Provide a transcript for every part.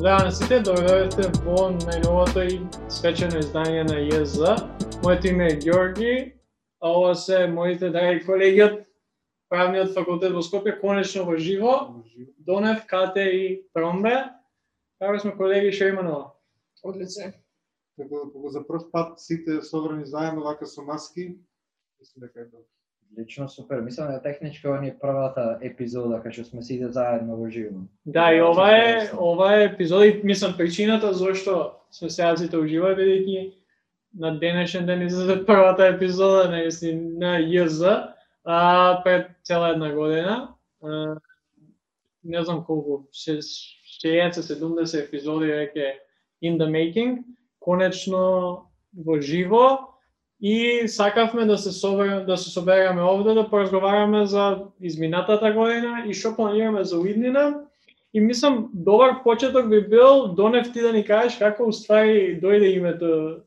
Здраво на сите, добре во најновото и свечено издание на ЈЗ. Моето име е Ѓорги, а ова се моите драги колеги од Правниот факултет во Скопје, конечно во живо, Донев, Кате и Тромбе. Како сме колеги, што има нова? Одлично. Како кога за прв пат сите собрани заедно вака со маски, мислам дека е добро. Лично супер. Мислам дека технички ова ни е првата епизода кај што сме сите заедно во живо. Да, и ова е ова е епизода и мислам причината зошто сме сега сите ужива бидејќи на денешен ден излезе првата епизода на на ЈЗ а пред цела една година. А, не знам колку, 60-70 епизоди веќе in the making, конечно во живо и сакавме да се соберем, да се собереме овде да поразговараме за изминатата година и што планираме за уиднина. И мислам добар почеток би бил донев ти да ни кажеш како уствари дојде името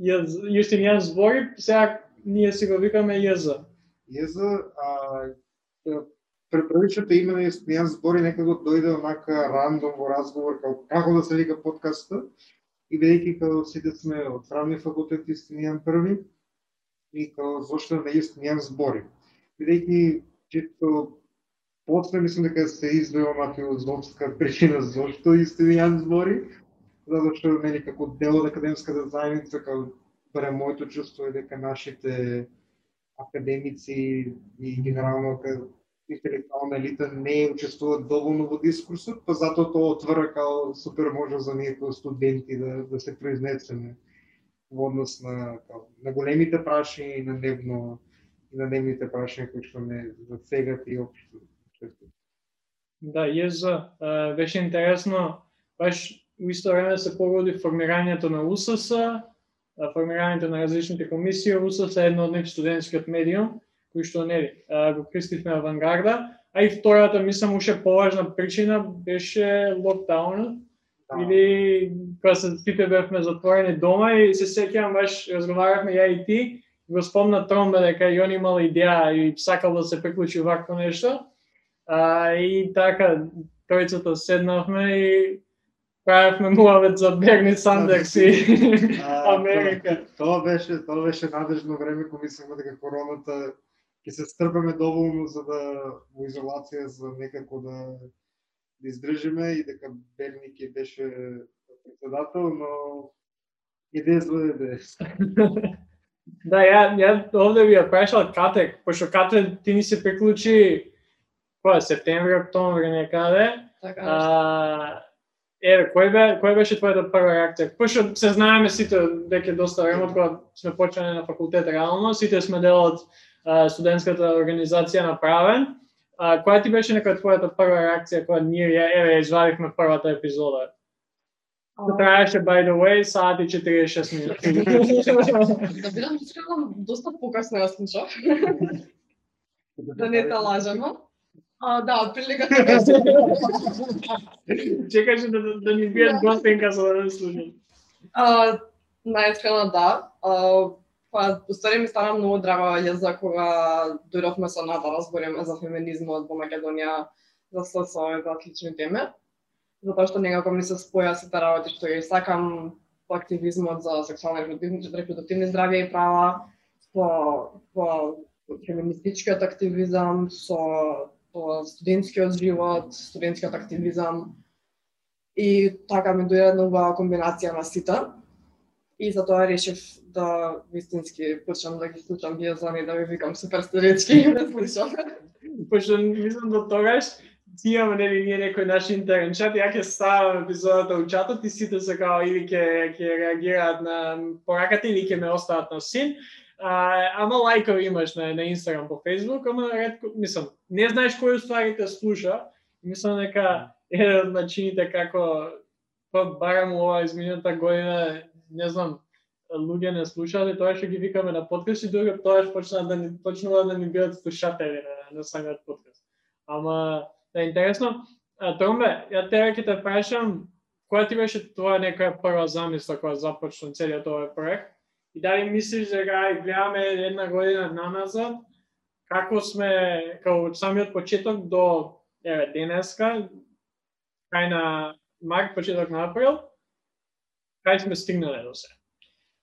Јустинијан збори, сега ние си го викаме Језа. Језа, а, препрвичното име на Јустинијан збори некако дојде онака рандом во разговор како како да се вика подкаста и бидејќи како сите сме од правни факултет студијам први и како зошто не на студијам збори. Бидејќи чисто после мислам дека се изведе на филозофска причина зошто Јустинијан збори, затоа што мене како дел од академската заедница како барем моето чувство е дека нашите академици и генерално интелектуална елита не учествуваат доволно во дискурсот, па затоа тоа отвора као супер може за некои студенти да, да се произнесеме во однос на, као, на големите прашања и на дневно и на дневните прашања кои што не засегат и општо. Да, ЈЗ, беше интересно, баш у исто време се погоди формирањето на УСС, формирањето на различните комисии, УСС е едно од нив студентскиот медиум, кој што нели го кристивме авангарда, а и втората, мислам, уште поважна причина беше локдаунот, Да. или кога се сите бевме затворени дома и се сеќавам баш разговаравме ја и ти, го спомна Тромбе дека и он имал идеја и сакал да се приклучи вакво нешто. А, и така, тројцата седнавме и правевме муавет за Берни Сандерс и Америка. Тоа беше, тоа беше надежно време кога мислевме дека короната ќе се стрпеме доволно за да во изолација за некако да да издржиме и дека Берни ќе беше председател, но идеја зле идеја. Да, ја, ја овде би ја прашал Кате, пошто Кате ти ни се приклучи која септември, октомври некаде. Така, А, еве, кој бе кој беше твојата прва реакција? Пошто се знаеме сите дека доста време од кога сме почнале на факултет реално, сите сме дел од а, студентската организација на правен. А, која ти беше нека твојата прва реакција кога ние ја еве извадивме првата епизода? Што траеше by the way саат и 46 минути. Да бидам искрена, доста покасно ја слушав. да не те лажемо. А, да, отприлика. Чекаше да, да, да ни бият гостинка за да не слушам. Најискрено да. А, па, устари ми стана многу драга јаза кога дојдовме со Ната да разбориме за феминизмот во Македонија, за ССО и за слични теми. Затоа што некако ми се споја сите работи што ја сакам по активизмот за сексуални репродуктивни здравје и права, по, по феминистичкиот активизам, со по студентскиот живот, студентскиот активизам. И така ми дојде една убава комбинација на сите. И затоа решив да вистински почнам да ги слушам биозони, да ви викам супер студентски и да слушам. Пошто мислам до тогаш ти имаме нели ние некој наш интерен чат, ја ќе ставам епизодата у чатот и сите се као или ќе ќе реагираат на пораката или ќе ме остават на син. А, ама лајкови имаш на, на Инстаграм по Фейсбук, ама редко, мислам, не знаеш кој уствари те слуша. Мислам дека еден од начините како па барам ова измината година, не знам, луѓе не слушале, тоа што ги викаме на подкаст и друго тоа почна да ни почнува да ни бидат слушатели на, на самиот подкаст. Ама да интересно, а, Тромбе, ја тебе ќе те прашам, која ти беше твоја некоја прва замисла која започна целиот овој проект? И дали мислиш дека и гледаме една година наназад, како сме, како самиот почеток до еве денеска, крај на март, почеток на април, кај сме стигнале до се.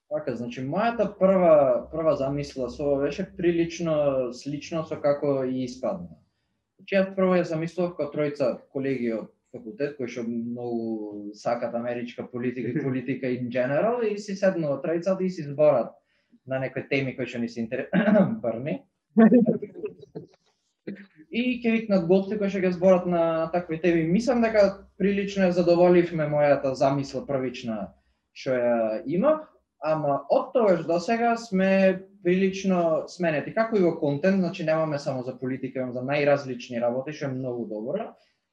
Така, значи мојата прва прва замисла со ова беше прилично слично со како и испадна. Значи јас прво ја замислував како тројца колеги од факултет кои што многу сакат америчка политика и политика in general и си седнува тројцата и си зборат на некои теми кои што ни се интерес Барни. И ќе викнат гости кои што ќе зборат на такви теми. Мислам дека прилично ја задоволивме мојата замисла првична што ја имав, ама од тогаш до сега сме прилично сменети. Како и во контент, значи немаме само за политика, имам за најразлични работи, што е многу добро.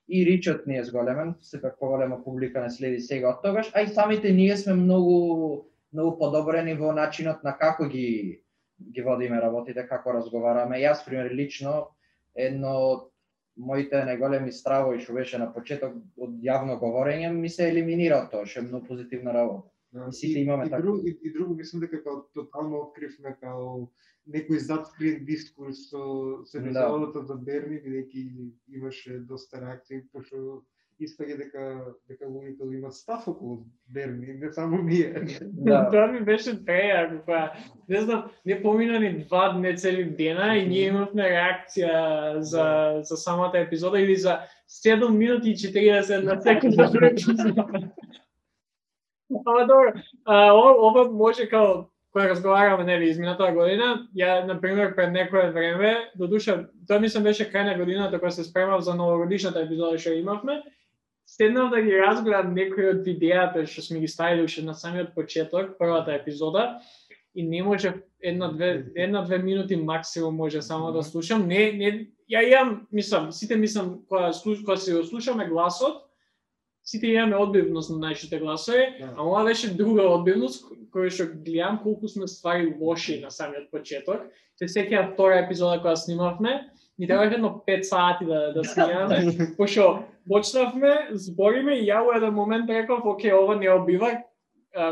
И ричот ни е зголемен, сепак поголема публика не следи сега од тогаш, а и самите ние сме многу многу подобрени во начинот на како ги ги водиме работите, како разговараме. Јас, пример, лично, едно од моите најголеми стравови што беше на почеток од јавно говорење ми се елиминира тоа, што е многу позитивна работа. Да, И сите имаме и, така. друго, и, и друго мислам дека као тотално откривме као некој затскрит дискурс со со Да. епизодата за Берни, бидејќи имаше доста реакции, пошто испаѓа дека дека луѓето имат став околу Берни, не само ние. Да. Тоа ми беше прејако, која, не знам, не помина ни два дне цели дена и ние имавме реакција за, за самата епизода или за 7 минути и 40 на секунда Ама добро, а, ова, може као кога разговараме нели изминатата година, ја на пример пред некое време, додуша тоа мислам беше крај на годината кога се спремав за новогодишната епизода што имавме, седнав да ги разгледам некои од видеата што сме ги ставили уште на самиот почеток, првата епизода, и не може една-две една-две минути максимум може само да слушам. Не, не, ја имам, мислам, сите мислам кога слуш, кога се го слушаме гласот, сите имаме одбивност на нашите гласови, Да. а ова беше друга одбивност која што гледам колку сме ствари лоши на самиот почеток. Се сеќавам втора епизода која снимавме, ни требаше едно 5 сати да да снимаме, пошто почнавме, збориме и ја во еден момент реков, оке, ова не обива,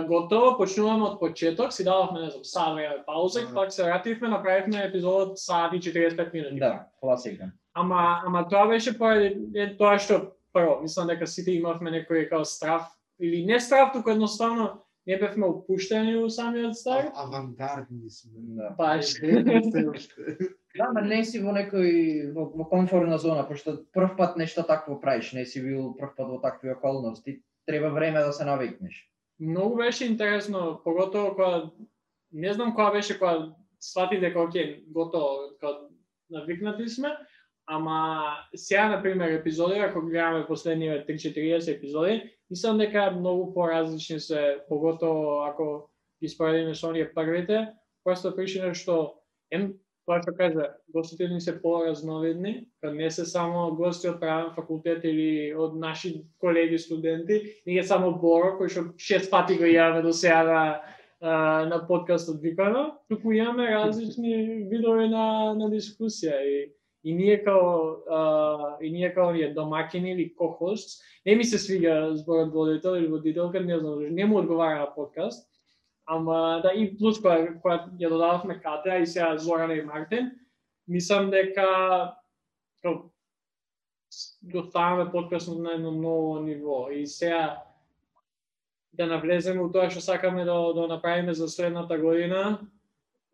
готово, почнуваме од почеток, си дадовме, не знам, сат време пауза, и Ага. пак се вративме, направивме епизодот сат и 45 минути. Да, класика. Ама, ама тоа беше поради е, тоа што прво, мислам дека сите имавме некој као страв или не страв, туку едноставно не бевме опуштени у самиот стар. А- Авангардни сме. Да. Баш. Уште. Да, ма не си во некој во, во комфортна зона, пошто прв пат нешто такво правиш, не си бил прв пат во такви околности, треба време да се навикнеш. Многу беше интересно, поготово кога не знам кога беше кога свати дека оке, готово, кога навикнати сме, ама сега на пример епизоди, ако гледаме последниве 3-40 епизоди, мислам дека многу поразлични се, поготово ако ги споредиме со оние првите, просто причина што ем тоа што кажа, гостите ни се поразновидни, кога не се само гости од правен факултет или од наши колеги студенти, не е само Боро, кој што шест пати го јаваме до сега на, на подкастот Викано, туку имаме различни видови на, на дискусија и и ние као а, и ние као ние домакини или кохост, не ми се свига зборот водител или водителка, не знам, не му одговара на подкаст, ама да и плюс кога, кога ја додававме Катеа и сега Зорана и Мартин, мислам дека као, го ставаме подкастот на едно ново ниво. И сега да навлеземе у тоа што сакаме да, да направиме за следната година,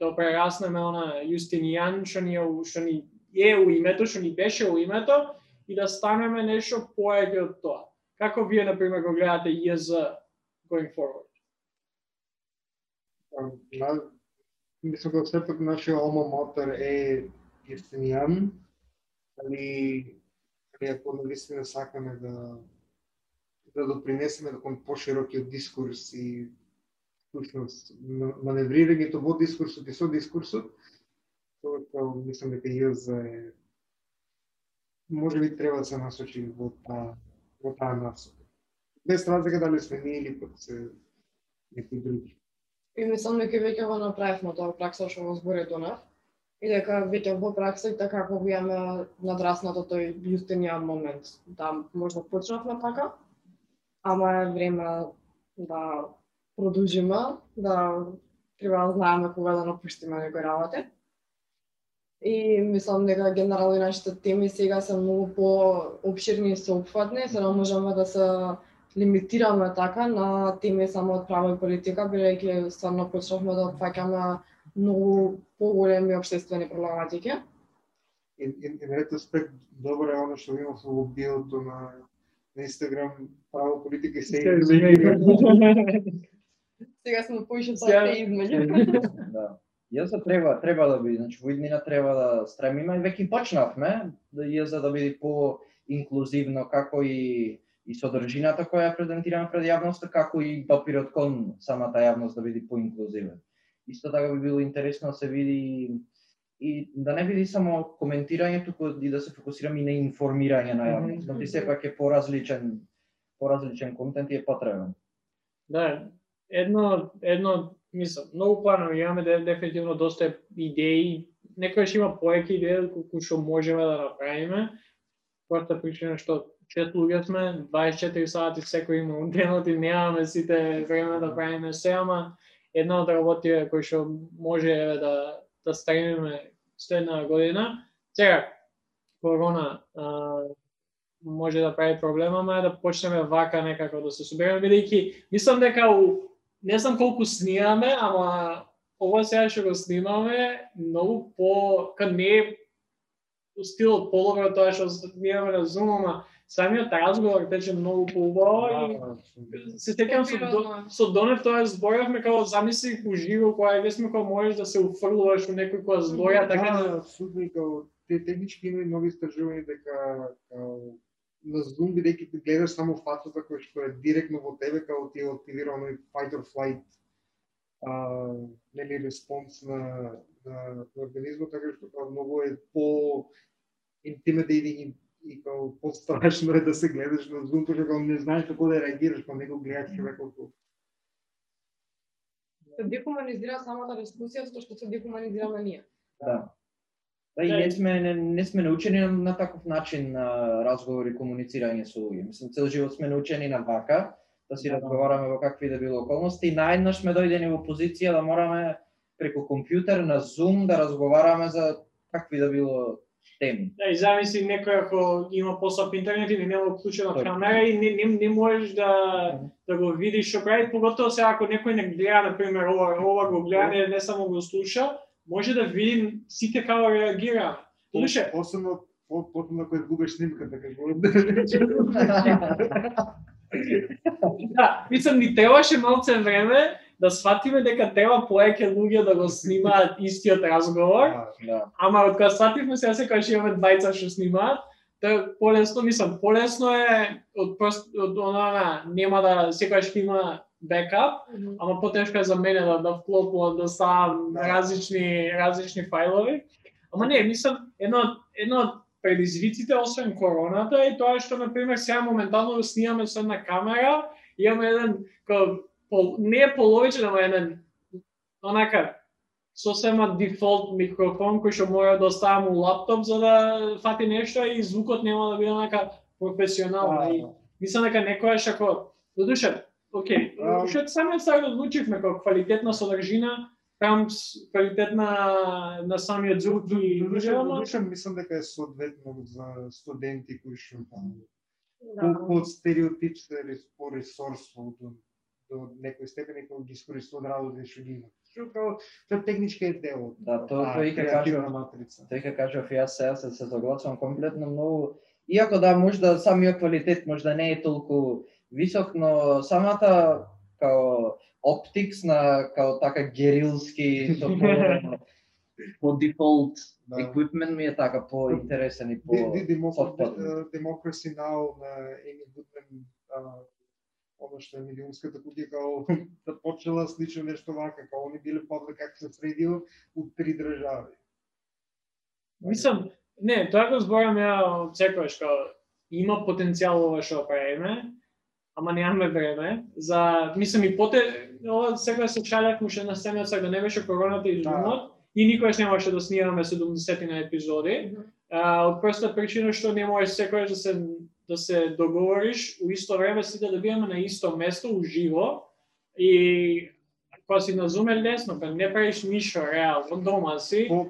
да прераснеме она Јустинијан што ни е, што ни е у името, што ни беше у името и да станеме нешто поеќе од тоа. Како вие на пример го гледате ЈЗ going forward? Мислам на, мислам дека сепак нашиот алма матер е Јустинијан, али, али ако наистина сакаме да да допринесеме кон поширокиот дискурс и всушност маневрирањето во дискурсот и со дискурсот, тоа мислам дека ЈЗ е може би треба да се насочи во таа во таа насока. Без разлика дали сме ние или пак се некои други. И мислам дека веќе го направивме тоа пракса што го збори Донав. И дека веќе во пракса и така како го имаме надраснато тој Јустинијан момент. Да, можда почнавме така, ама е време да продолжиме, да треба да знаеме кога да напуштиме некои работи. И мислам дека генерално и нашите теми сега се многу по обширни и соопфатни, за да можеме да се лимитирано така на теми само од право и политика, бидејќи стварно почнавме да опфаќаме многу поголеми обштествени проблематики. И, и, и на ретроспект добро е оно што има во биото на на Инстаграм право политика и се Сега сме поише тоа се Да. Јаза треба, треба да биде, значи во иднина треба да стремиме и веќе почнавме да јаза да биде по инклузивно како и и содржината која ја презентираме пред јавноста, како и допирот кон самата јавност да биде поинклузивен. Исто така би било интересно да се види и да не биде само коментирање, туку и да се фокусираме и на информирање на јавност. Значи сепак е поразличен поразличен контент и е потребен. Да, едно, едно, мислам, многу планови имаме де, дефинитивно доста идеи, некојаш има поеки идеи колку што можеме да направиме. Порта причина што чет луѓе сме, 24 сати секој има у денот и немаме сите време да правиме се, ама една од работите кои што може е да да стремиме следна година. Сега корона а, може да прави проблема, ама да почнеме вака некако да се собереме, бидејќи мислам дека у не знам колку снимаме, ама ова сега што го снимаме многу по кај не е стилот половро тоа што снимаме на Zoom, ама самиот разговор тече многу поубаво и се текам со, до, со Донев тоа зборавме како замисли уживо кога ве сме кога можеш да се уфрлуваш у некој која збора така да да, абсолютно и као те технички има и нови истражувања дека као на Zoom бидејќи ти гледаш само фацата која што е директно во тебе као ти е активира оној fight or flight а, нели респонс на, на, на организмот, така што као многу е по intimidating и, и као пострашно е да се гледаш на Zoom, пошто као не знаеш како да реагираш, кога него гледаш човекот Се дехуманизира самата дискусија, затоа што се дехуманизираме ние. Да. Да, и Да, не сме не, не сме научени на, на таков начин на разговор и комуницирање со луѓе. Мислам цел живот сме научени на вака, да си Да. разговараме во какви да било околности и наеднаш сме дојдени во позиција да мораме преку компјутер на Zoom да разговараме за какви да било теми. Да, и замисли некој ако има послаб интернет или нема уклучена Точно. камера и не, не, не можеш да да го видиш што прави, поготово сега ако некој не гледа на пример ова, ова го гледа, не, не само го слуша, може да види сите како реагира. Слуше, Посебно по- потом ако изгубиш снимката, како да, мислам ни требаше малце време да сватиме дека треба поеќе луѓе да го снимаат истиот разговор, да. Ама од кога свативме сега секогаш што имаме двајца што снимаат, тоа полесно, мислам, полесно е од прост од она нема да секогаш има бекап, ама потешко е за мене да да вклопувам да Да. различни различни фајлови. Ама не, мислам, едно едно од предизвиците освен короната е тоа што на пример сега моментално го снимаме со една камера, имаме еден како пол, не е половичен, ама еден онака сосема дефолт микрофон кој што мора да оставам у лаптоп за да фати нешто и звукот нема да биде онака професионално. И мислам дека некојаш ако додуше, окей, А. што самиот сега одлучивме како квалитетна содржина, прам с- квалитет на, на самиот звук и додуше мислам дека е соодветно за студенти кои што там Да. колку од стереотип се рес- по ресорство до, до некој степен кога ги искористуваат работите што ги. Што тоа технички е дел од Да, тоа- креативна кажам. матрица. Тој ка кажав јас сега се, се согласувам комплетно многу Иако да, можда самиот квалитет можда не е толку висок, но самата као оптикс на као така герилски со по, по дефолт Да. equipment ми е така и по Demo- софтварно. uh, Democracy Now на Еми Гудман, а, оно што е милионската кутија, као да почела слично нешто вака, као они биле public access radio у три држави. Мислам, не, тоа го зборам ја од секојаш, као има потенцијал ова што правиме, ама немаме време. За, мислам и поте, ова сега се шалев му ше на сега да не беше короната и Да. зумот, и никогаш немаше да снимаме 70 на епизоди. А, од проста причина што не можеш секојаш да се да се договориш у исто време сите да бидеме на исто место уживо и кога си на Zoom е лесно, кога не правиш ништо реално, дома си. По,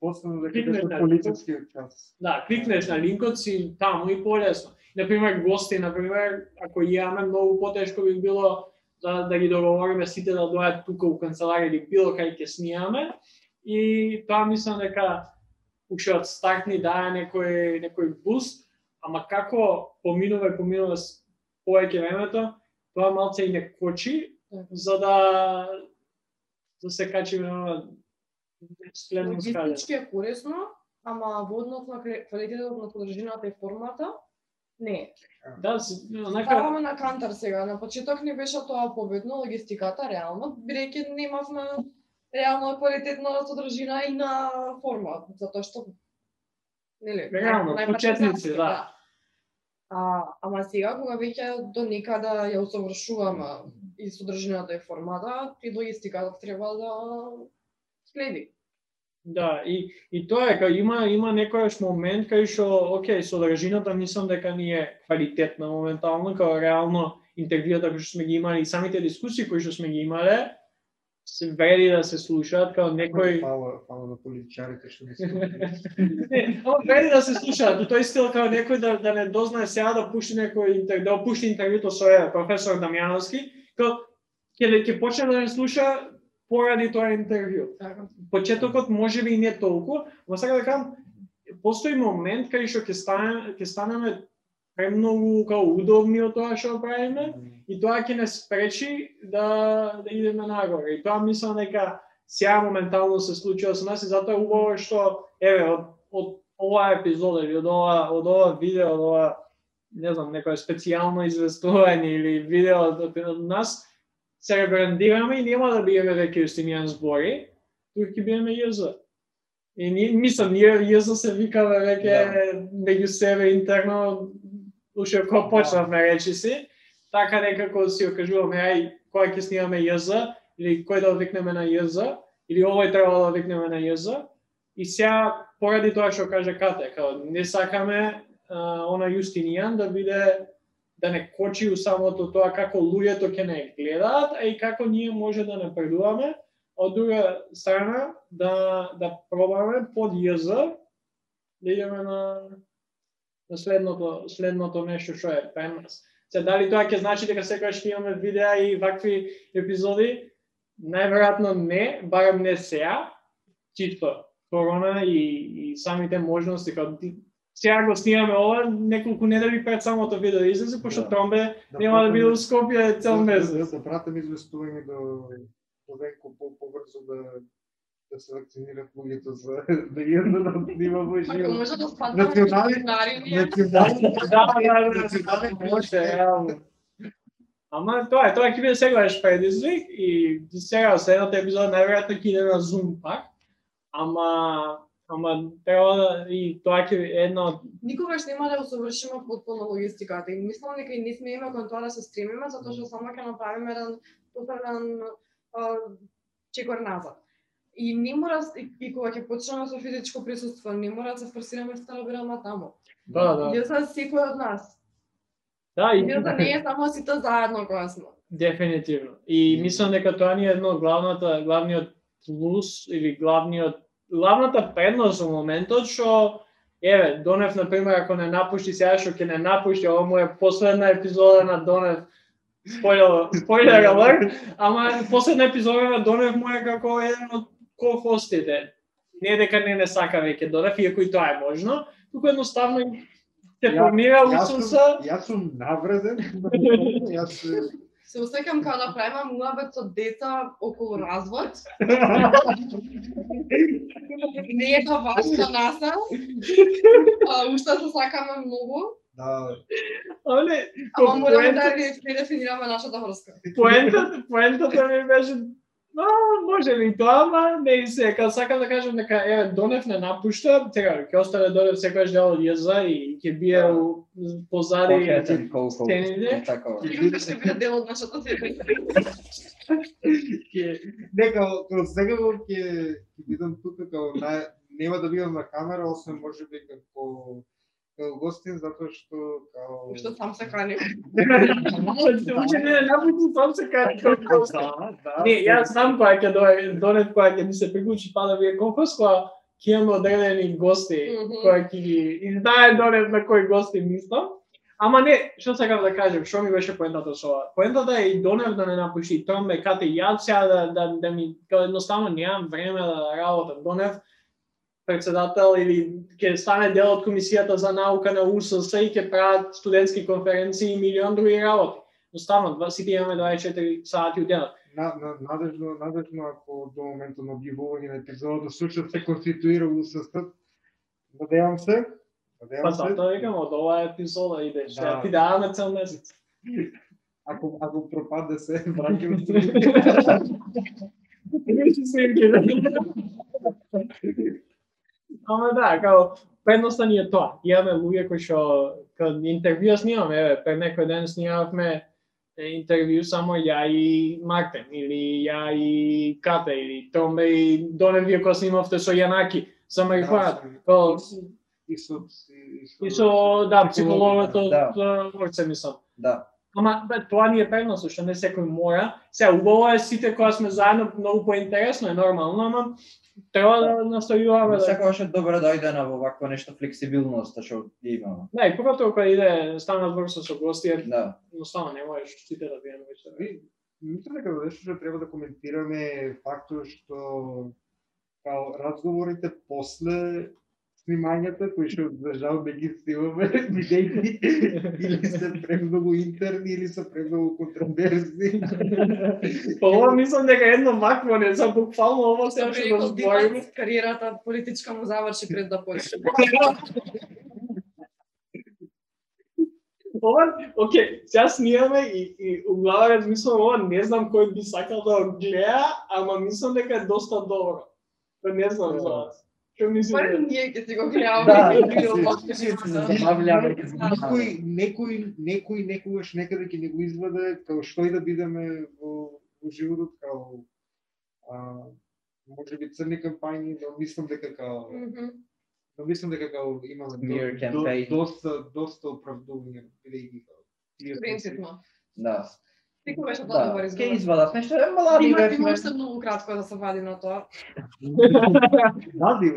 последно дека Кликнеш на полицискиот час. Да, кликнеш на линкот си таму и полесно. Например, гости, например, ако имаме многу потешко би било да, да ги договориме сите да доаѓаат тука у канцеларија или било кај ќе снимаме. И тоа мислам дека уште од старт ни дае некој некој буст, ама како поминува и поминува повеќе времето, тоа малце и не кочи, за да да се качиме на следно скале. Логистички е корисно, ама во однос на квалитетот на содржината и формата, не. Да, онака Ставаме на кантар сега. На почеток не беше тоа победно, логистиката, реално, бидејќи немавме реално квалитетна содржина и на форма, затоа што нели, Реално, почетници, најпартизански, да. А, ама сега кога веќе до некада ја усовршуваме и содржината и формата, и логистиката треба да следи. Да, и, и тоа е, кај има има некојаш момент кај што, окей, содржината мислам дека ни е квалитетна моментално, као реално интервјуата кои што сме ги имали и самите дискусии кои што сме ги имале, се вреди да се слушаат као некој Фала, фала на политичарите што не се. Не, ама вреди да се слушаат, у тој стил као некој да, да не дознае сега да пушти некој интер, да опушти интервјуто со професор Дамјановски, као ќе ќе почне да не слуша поради тоа интервју. Почетокот може би и не толку, но сакам да кажам, постои момент кај што ќе стане ќе станеме премногу као удобни од тоа што правиме и тоа ќе не спречи да да идеме нагоре. И тоа мислам дека сега моментално се случува со нас и затоа е убаво што еве од од оваа епизода или од ова од ова видео, од ова не знам, некое специјално известување или видео од, од нас се ребрандираме и нема да биеме веќе Јустинијан збори, туку ќе биеме ЈЗ. И ни, мислам, ние ЈЗ се викаме веќе меѓу себе интерно, уште кога почнавме речи си, така некако си окажуваме, ај, кога ќе снимаме ЈЗ, или кој да викнеме на ЈЗ, или овој треба да викнеме на ЈЗ, и сега, поради тоа што каже Кате, као, не сакаме а, она Јустинијан да биде да не кочи у самото тоа како луѓето ќе не гледаат, а и како ние може да напредуваме, од друга страна да да пробаме под ЈЗ да идеме на на следното следното нешто што е пред нас. Се дали тоа ќе значи дека секогаш ќе имаме видеа и вакви епизоди? Најверојатно не, барем не сега, чисто корона и, и самите можности како сега го снимаме ова неколку недели пред самото видео да излезе, пошто Да. Тромбе нема да биде у Скопје цел месец. Да, да пратам известување до до веко по побрзо да да се вакцинират луѓето за да јадат да снима во Ако живо. може да спаднаме Национални- Национални Да, да, да, национални да. Ама тоа е, тоа ќе биде сегаш предизвик и сега следната епизода најверојатно ќе иде на Zoom пак. Ама ама треба да и тоа ќе е една од никогаш нема да усовршиме потполно логистиката. И мислам дека и не смееме кон тоа да се стремиме, затоа што само ќе направиме еден а, чекор назад. И не мора, и, кога ќе почнеме со физичко присуство, не мора да се форсираме да бидеме таму. Да, да. Ја за секој од нас. Да, и Ја за не е само сите заедно кога сме. Дефинитивно. И мислам дека тоа ни е едно главната главниот плюс или главниот главната предност во моментот што еве Донев на пример ако не напушти сега што ќе не напушти ова му е последна епизода на Донев. Спойлер спойлер алерт ама последна епизода на Донев му е како еден од ко-хостите. Не дека не не сака веќе Донев иако и тоа е можно туку едноставно се формира усуса јас сум навреден. Јас Се усеќам кога да правиме муабет со деца околу развод. Не е тоа важно наса. А, уште се сакаме многу. да, не Ама мораме да поентата- редефинираме нашата врска. поентата, поентата ми беше No, може ли тоа, ама не и се. Као сакам да кажам дека еве Донев не напушта, сега ќе остане Донев секојаш дел од јаза и ќе бие у позади сцените. така. Дел од нашата нека како сега ќе ќе бидам тука како нема да бидам на камера, освен можеби како како гостин затоа што као Што сам се храним. Уште не напушти сам се кај Да, да. Не, јас знам која ќе дојде Донев која ќе ми се приклучи па да вие која ќе имаме одредени гости која ќе ги и знае Донев на кои гости мислам. Ама не, што сакам да кажем, што ми беше поентата со ова? Поентата е и Донев да не напуши Тромбе, кате ја сега да, да, да ми, као едноставно немам време да работам. Донев, председател или ќе стане дел од комисијата за наука на УСС и ќе прават студентски конференции и милион други работи. Едноставно, два- сите имаме 24 сати у денот. На, на, надежно, надежно ако до моментот на објавување на епизодата слушат се конституира УСС, надевам се, надевам Па се, затоа викам, од оваа епизода иде, што Да. ти даваме цел месец. ако, ако пропаде се, враќаме се. Имаше снимки. Ама да, као предноста ни е тоа. Имаме луѓе кои што као интервјуа снимаме, еве, пред некој ден снимавме интервју само ја и Мартин или ја и Ката или Томбе и Донев вие кој снимавте со Јанаки за марихуаната. Као И со, и со, со да психологот Да. од Орце мислам. Да. Ама бе, тоа ни е преносо, што не секој мора. Се убаво е сите кога сме заедно многу поинтересно е нормално, ама треба да наставуваме Ама да. секогаш е добро да дојде на вакво нешто флексибилност што ја имаме. Да, и поготово кога иде стана збор со гости, Да. едноставно не можеш сите да биеме веќе. Ви, Мислам дека нешто што треба да коментираме е фактот што као разговорите после снимањата кои што за жал не ги снимаме бидејќи или се премногу интерни или се премногу контроверзни. Па ова мислам дека едно вакво не за буквално ова се што го. Димас, кариерата политичка му заврши пред да почне. Ова, оке, сега снимаме и, и у глава размислам ова, не знам кој би сакал да го гледа, ама мислам дека е доста добро. Па не знам за вас. Ние ќе си го гледаме. Некој, некој, некој некогаш некаде ќе ни го изваде, као што и да бидеме во, во животот, као а, може би црни кампањи, но мислам дека као. Но мислам дека као имаме до, до, доста доста оправдување бидејќи Принципно. Да. Ти кога беше Да, ќе изглед? извадат нешто, е млади Има бевме. има уште многу кратко да се вади на тоа. Бе.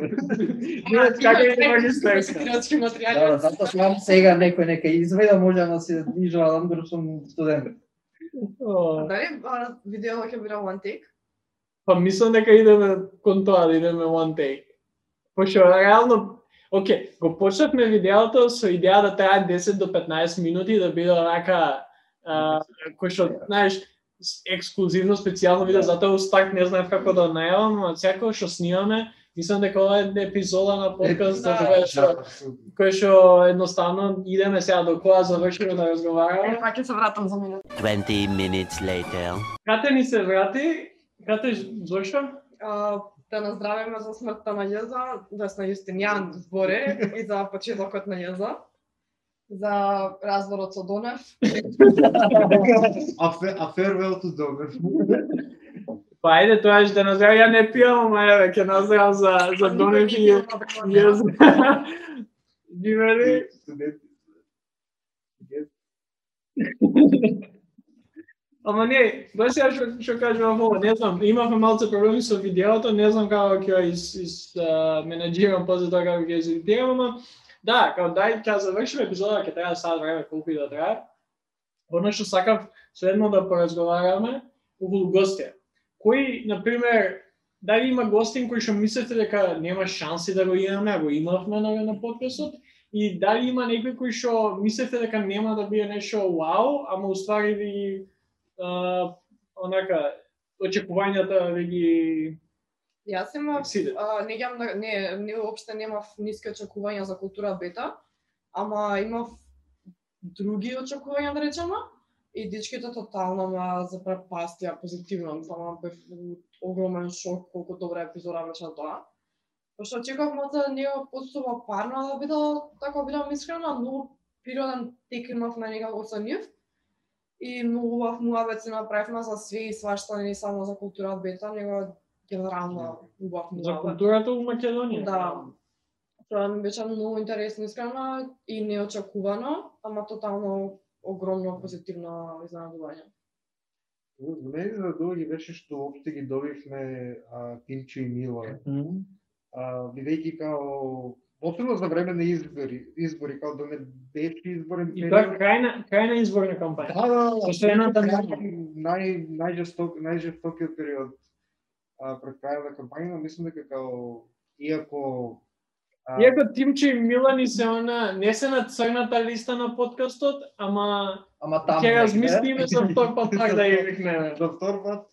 Не, како и Има магистерска. Градски Да, материјали. затоа сум сега некој нека изведа, може да се дори сум студент. Дали а, видео ќе биде one take? Па мислам дека идеме кон тоа да идеме one take. Пошто реално Оке, го почнавме видеото со идеја да трае 10 до 15 минути да биде онака а, кој што, знаеш, ексклузивно специјално видео, Да. затоа у старт не знаев како да најавам, ама секој што снимаме, мислам дека ова е епизода на подкаст Да. кој што кој што едноставно идеме сега до која завршиме да Е, разговараме. па ќе се вратам за минут. 20 minutes later. Кате ни се врати, кате зошто? А, да наздравиме за смртта на Језа, да на Јустинијан зборе и за почетокот на Језа. За разворот со Донев. А, фе- а farewell to Dover. Па ајде тоа е да наздравам, ја не пијам, ама еве ќе наздравам за за Донев и јас. Yes. Ама не, баш ја што што кажувам ова, не знам, имавме малце проблеми со видеото, не знам како ќе ја из, из а, менеджирам после тоа како ќе ја изедитирам, ама да, као дај ќе ја завршиме епизода, ќе треба сад време колку и да трае. Оно што сакав следно да поразговараме околу гостија. Кои, на пример, дали има гостин кои што мислите дека нема шанси да го имаме, го имавме на, на подкастот, и дали има некои кои што мислите дека нема да биде нешто вау, ама уствари ви а, онака очекувањата ви ги Јас имав. А, не, гам, не, не, уопште немав ниски очекувања за култура бета, ама имав други очекувања, да речеме, и дечките тотално ме запрепастија позитивно, само бев огромен шок колку добра епизода беше тоа. Пошто очекував може да него постува парно да биде, така бидам искрена, но природен тек имав на некако со нив. И многу убав муабет се направивме за све и свашта, не само за култура бета, него генерално убав За муабет. културата у Македонија. Да. Тоа ми беше многу интересно искрено и неочекувано, ама тотално огромно позитивно изненадување. За мене за доаѓа беше што опште ги добивме а, Тимче и Мила. А, бидејќи као Посебно за време на избори, избори, као да не беше изборен И тоа е крај на крај на изборна кампања. Да, да, да. Едната нај најжесток најжестокиот период пред крајот на кампањата, мислам дека као иако а, Иако Тимче и Милани се она не се на црната листа на подкастот, ама Ама таму ќе размислиме за втор пат пак да ја викнеме. за втор пат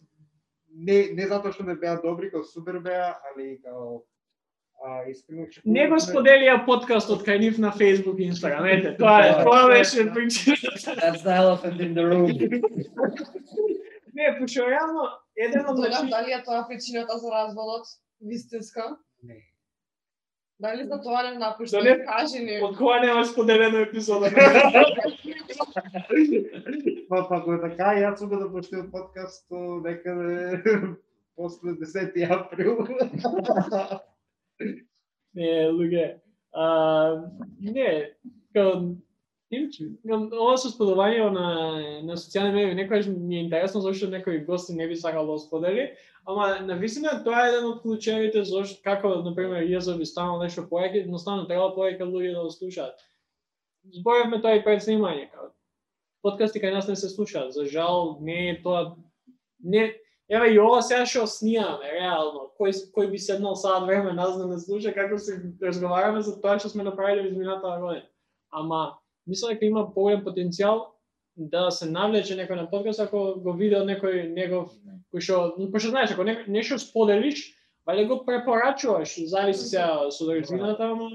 не не затоа што не беа добри, као супер беа, али као а, искрено Не го споделија подкастот кај нив на Facebook и Instagram. Ете, тоа е, Да. тоа беше причината. That's the elephant in the room. Не, пошто реално еден од Дорав, начини дали е тоа причината за разводот? Вистинска? Не. Дали за тоа не напушта? Дали- Кажи ни. од кога нема споделено епизода. Па па кога така јас сум да поштил подкаст некаде после 10 април. Не, луѓе. А, не, као Ова со споделување на на социјални медии некогаш ми е интересно зашто некој гост не би сакал да сподели, ама на вистина тоа е еден од клучевите зашто како на пример јас би станал нешто повеќе, едноставно треба повеќе луѓе да го слушаат. Зборевме тоа и пред снимање, као подкасти кај нас не се слушаат. За жал не е тоа не Еве и ова сега што снимаме, реално. Кој кој би седнал сад време нас да не слуша како се разговараме за тоа што сме направиле изминатата година. Ама мислам дека има поголем потенцијал да се навлече некој на подкаст ако го види од некој негов кој што пошто знаеш ако не, нешто споделиш, вале го препорачуваш, зависи сега со држината, ама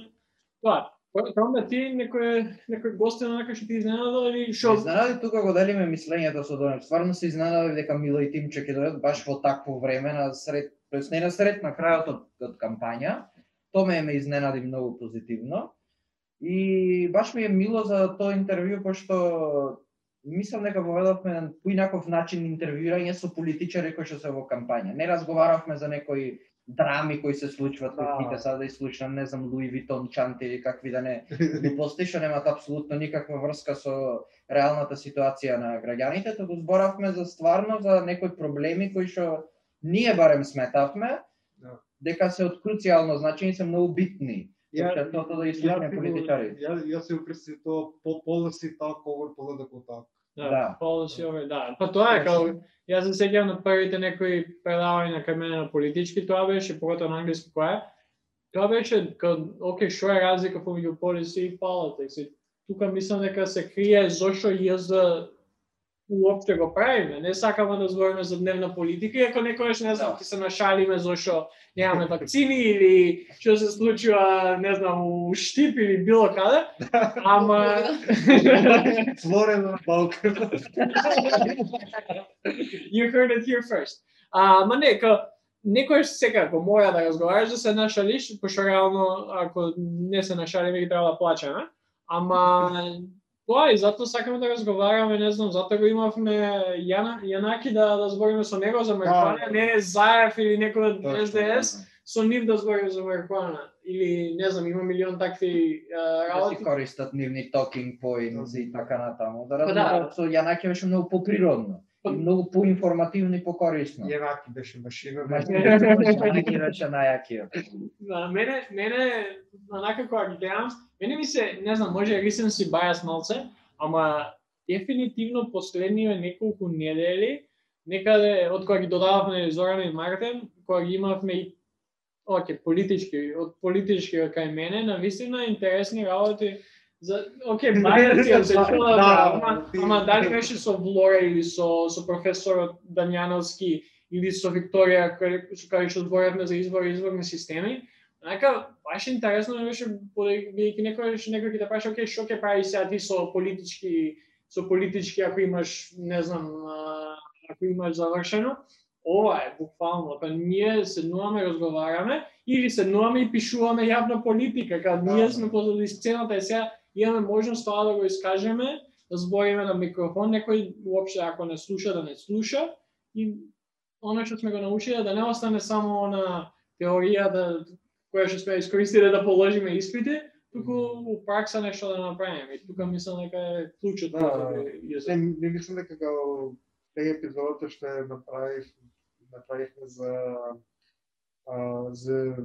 тоа. Тоа ти некој некој гостин онака што ти изненадал или што Изненади тука го делиме мислењето со Донев. Стварно се изненадав дека Мило и Тимче ќе дојдат баш во такво време на сред, тоест не на сред на крајот од, од кампања. Тоа ме ме изненади многу позитивно. И баш ми е мило за тоа интервју пошто мислам дека поведовме на поинаков начин интервјуирање со политичари кои што се во кампања. Не разговаравме за некои драми кои се случваат Да. кои сада да изслушам, не знам, Луи Витон, Чанти или какви да не глупости што немаат апсолутно никаква врска со реалната ситуација на граѓаните, туку зборавме за стварно за некои проблеми кои што ние барем сметавме Да. дека се од круцијално значење се многу битни. Ја- Општеството да го- политичари. Ја јас се упрести тоа по policy talk over political talk. Да, Да. policy over, да. Па тоа е као јас се сеќавам на првите некои предавања кај мене на политички, тоа беше поготово на англиски која е. Тоа беше као оке што е разлика помеѓу policy и. И тука мислам дека се крие зошто јас уопште го правиме. Не сакаме да збориме за дневна политика, иако некојаш не знам, ќе се нашалиме зошто немаме вакцини или што се случува, не знам, у Штип или било каде. Ама Флорен на Балкан. You heard it here first. А, ма не, ка, некојаш секако мора да разговараш да се нашалиш, пошто реално ако не се нашалиме ги треба да плачеме. Ама тоа и затоа сакаме да разговараме, не знам, затоа го имавме Јана, Јанаки да, да збориме со него за марихуана, Да. не Заев или некој од СДС, со нив да збориме за марихуана. Или, не знам, има милион такви а, Да си работи. користат нивни talking points и така натаму. Да Па да. со Јанаки беше многу поприродно. И многу поинформативно и покорисно. Јенаки беше машина. Јанаки беше најакиот. Да, мене, мене, онака кога ги гледам, мене ми се, не знам, може рисен си бајас малце, ама дефинитивно последниве неколку недели, некаде, од кога ги додававме Зорана и Мартин, кога ги имавме и Оке, политички, од политички кај мене, на вистина интересни работи за Оке, бајаци ја се чула, Да, ама, ти- ама дали беше со Влора или со со професорот Дамјановски или со Викторија кој со кај што за избор и изборни системи. Онака, баш интересно ми беше бидејќи некој некој ќе те праша, окей, што ќе прави сега ти со политички со политички ако имаш, не знам, ако имаш завршено, ова е буквално, па ние седнуваме, разговараме или седнуваме и пишуваме јавна политика, кога Да, ние да. сме позади сцената и сега имаме можност тоа да го искажеме, да збориме на микрофон, некој уопште ако не слуша да не слуша и оно што сме го научиле да не остане само на теорија да која што сме искористиле да положиме испити, туку у пракса нешто да направиме. И тука мислам дека е клучот Да, за да. јазик. Не, не мислам дека као тега епизодата што направив направивме за а, за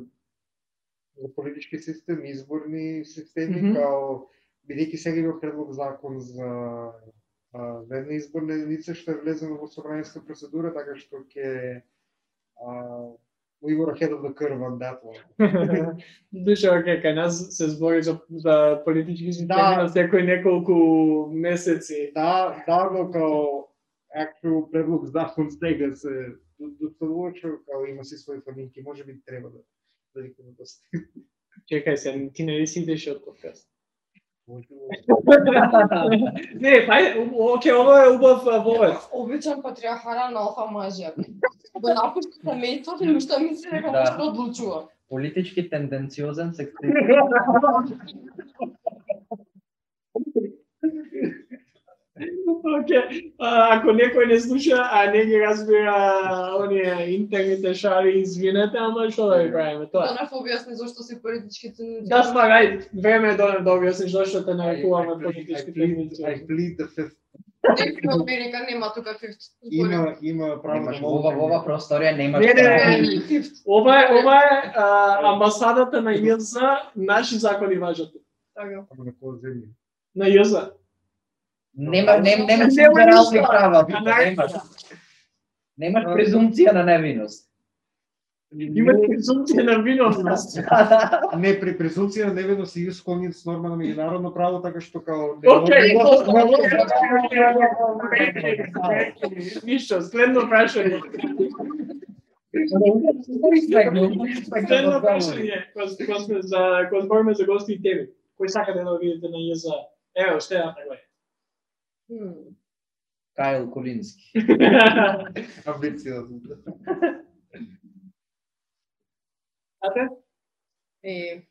за политички систем, изборни системи, Мгм. као бидејќи сега има предлог закон за за една изборна единица што е влезено во собраниска процедура, така што ќе we were ahead of the curve on that one. Окей, кај нас се збори за, за политички системи Да. на секој неколку месеци. Да, да, но као actual предлог закон сега се доставувача, као има си своји фаминки, може би треба да да викаме доста. Чекај се, ти не ли си идеш од подкаст? Не, пај, окей, ова е убав вовет. Обичам патриархален алфа мажјак. Го напушти семејството и уште мисли дека Да. да одлучува. Политички тенденциозен сексист. Океј, а, ако некој не слуша, а не ги разбира оние интерните шали, извинете, ама што да ви правиме тоа? Да не објасни зошто си политички тенденции. Да, ствар, ај, време е да да објасниш зашто те нарекуваме политички plead, I plead the fifth. Некој во Америка нема тука фифт. Има, има право на во ова, во ова просторија немаш Не, не, не. Нема. Ова е, ова е амбасадата на ЈЗ, наши закони важат. Така. Ама на која земја? На ЈЗ. Нема, нем, Нема немаш федерални ништо. права, немаш. Немаш презумција на невиност. Има презумција на виновност. Не, при презумција на невиност се исконит с норма на меѓународно право, така што као... Океј, не Ништо, следно прашање. Следно прашање, кога сме за кога збориме за гости и теми. Кој сакате да го видите на ЈЗ? Ево, што е така Хм. Кайл Колински. Амбициозно. Ате? Е,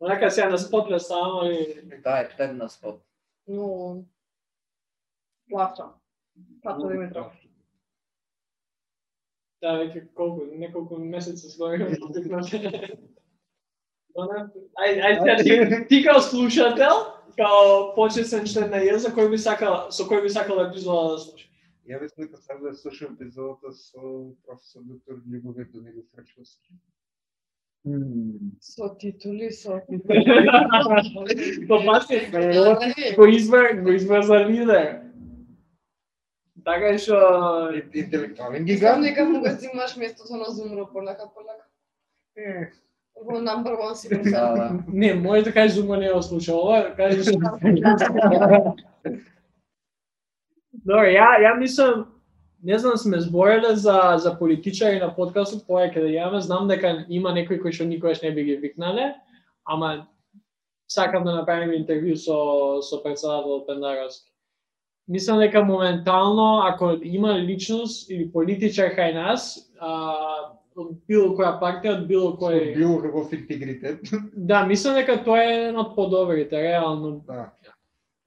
Онака сега на спот ве ставам, али... Таа е тедна спот. но плача. Пато Димитров. Да, веќе колку, неколку месеци збориме. Ај, ај, сега ти, ти као слушател, као почесен член на ЈЗ, кој би сакал, со кој би сакал епизода да слуша? Ја мислам дека сам да слушам епизодата со професор доктор Љубовир да не го срачува се. Со титули, со Го пати, го избер, го избер за лидер. Така и што Интелектуален гигант. дека му го зимаш местото на Зумро полека полека. Е, Во number one си Да, да. не, може да кажеш Зума не го слуша ова, кажеш Добре, ја ја мислам не знам сме збореле за за политичари на подкастот повеќе да јаваме, знам дека има некои кои што никогаш не би ги викнале, ама сакам да направим интервју со со председател Пендаровски. Мислам дека моментално ако има личност или политичар кај нас, а, од било која партија, од било кој Било каков интегритет. Да, мислам дека тоа е еден од подобрите, реално. Да.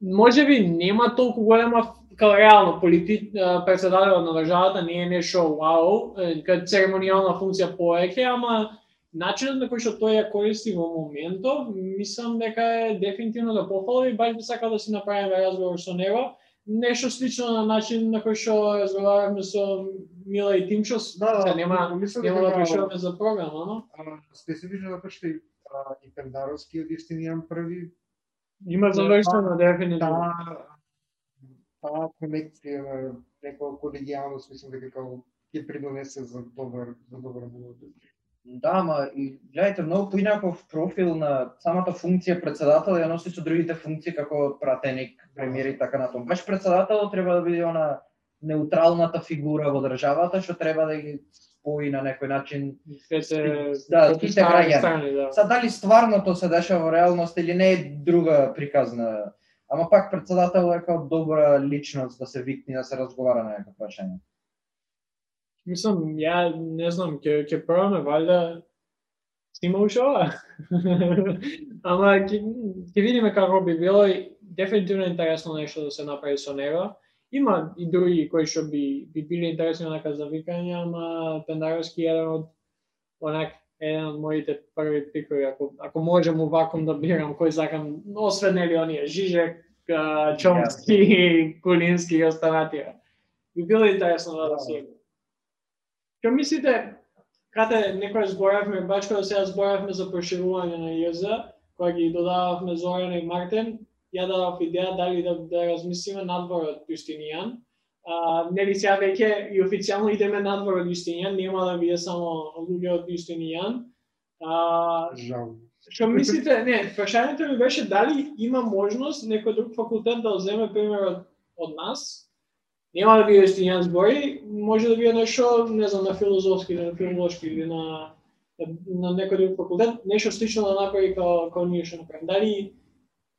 Може би нема толку голема као реално полити а, председател на државата не е нешто вау, кај церемонијална функција повеќе, ама начинот на кој што тој ја користи во моментов, мислам дека е дефинитивно да пофали и баш би сакал да си направиме разговор со него. Нешто слично на начин на кој што разговаравме со Мила и Тимчо, Да, се нема мислам нема да дека пришуваме за програма, но специфично затоа што и Пендаровски од Истинијан први има завршено дефинитивно. таа таа конекција на некоја колегијалност мислам дека како ќе придонесе за добар за добар. Да, ама и гледайте многу поинаков профил на самата функција председател ја носи со другите функции како пратеник, премиер и така натаму. Баш председател треба да биде она неутралната фигура во државата што треба да ги спои на некој начин. Двете Да, сите граѓани. страни, да. Са дали стварното се дешава во реалност или не е друга приказна. Ама пак председател е како добра личност да се викне да се разговара на некој прашање. Мислам, ја не знам, ќе ќе пробаме валјда снима уште ова. Ама ќе ќе видиме како би било и дефинитивно интересно нешто да се направи со него. Има и други кои што би би биле интересни онака за викање, ама Пендаровски е еден од онак еден од моите први пикови, ако, ако можем ваком да бирам кој сакам, освен нели оние Жижек, Чомски, Кулински и останатија. Би било интересно да, да се Што мислите, Кате некој зборавме, баш кога сега зборавме за проширување на ИЗ, кога ги додававме Зорана и Мартин, ја дадов идеја дали да, да размислиме надвор од Јустинијан. А, нели сега веќе и официјално идеме надвор од Јустинијан, нема да биде само луѓе од Јустинијан. А, Жал. Што мислите, не, прашањето ми беше дали има можност некој друг факултет да земе пример од, од нас, нема да биде Јустинијан збори, може да биде нешто, не знам, на филозофски на филолошки или на на некој друг факултет, нешто слично да направи као, као ние што направим. Дали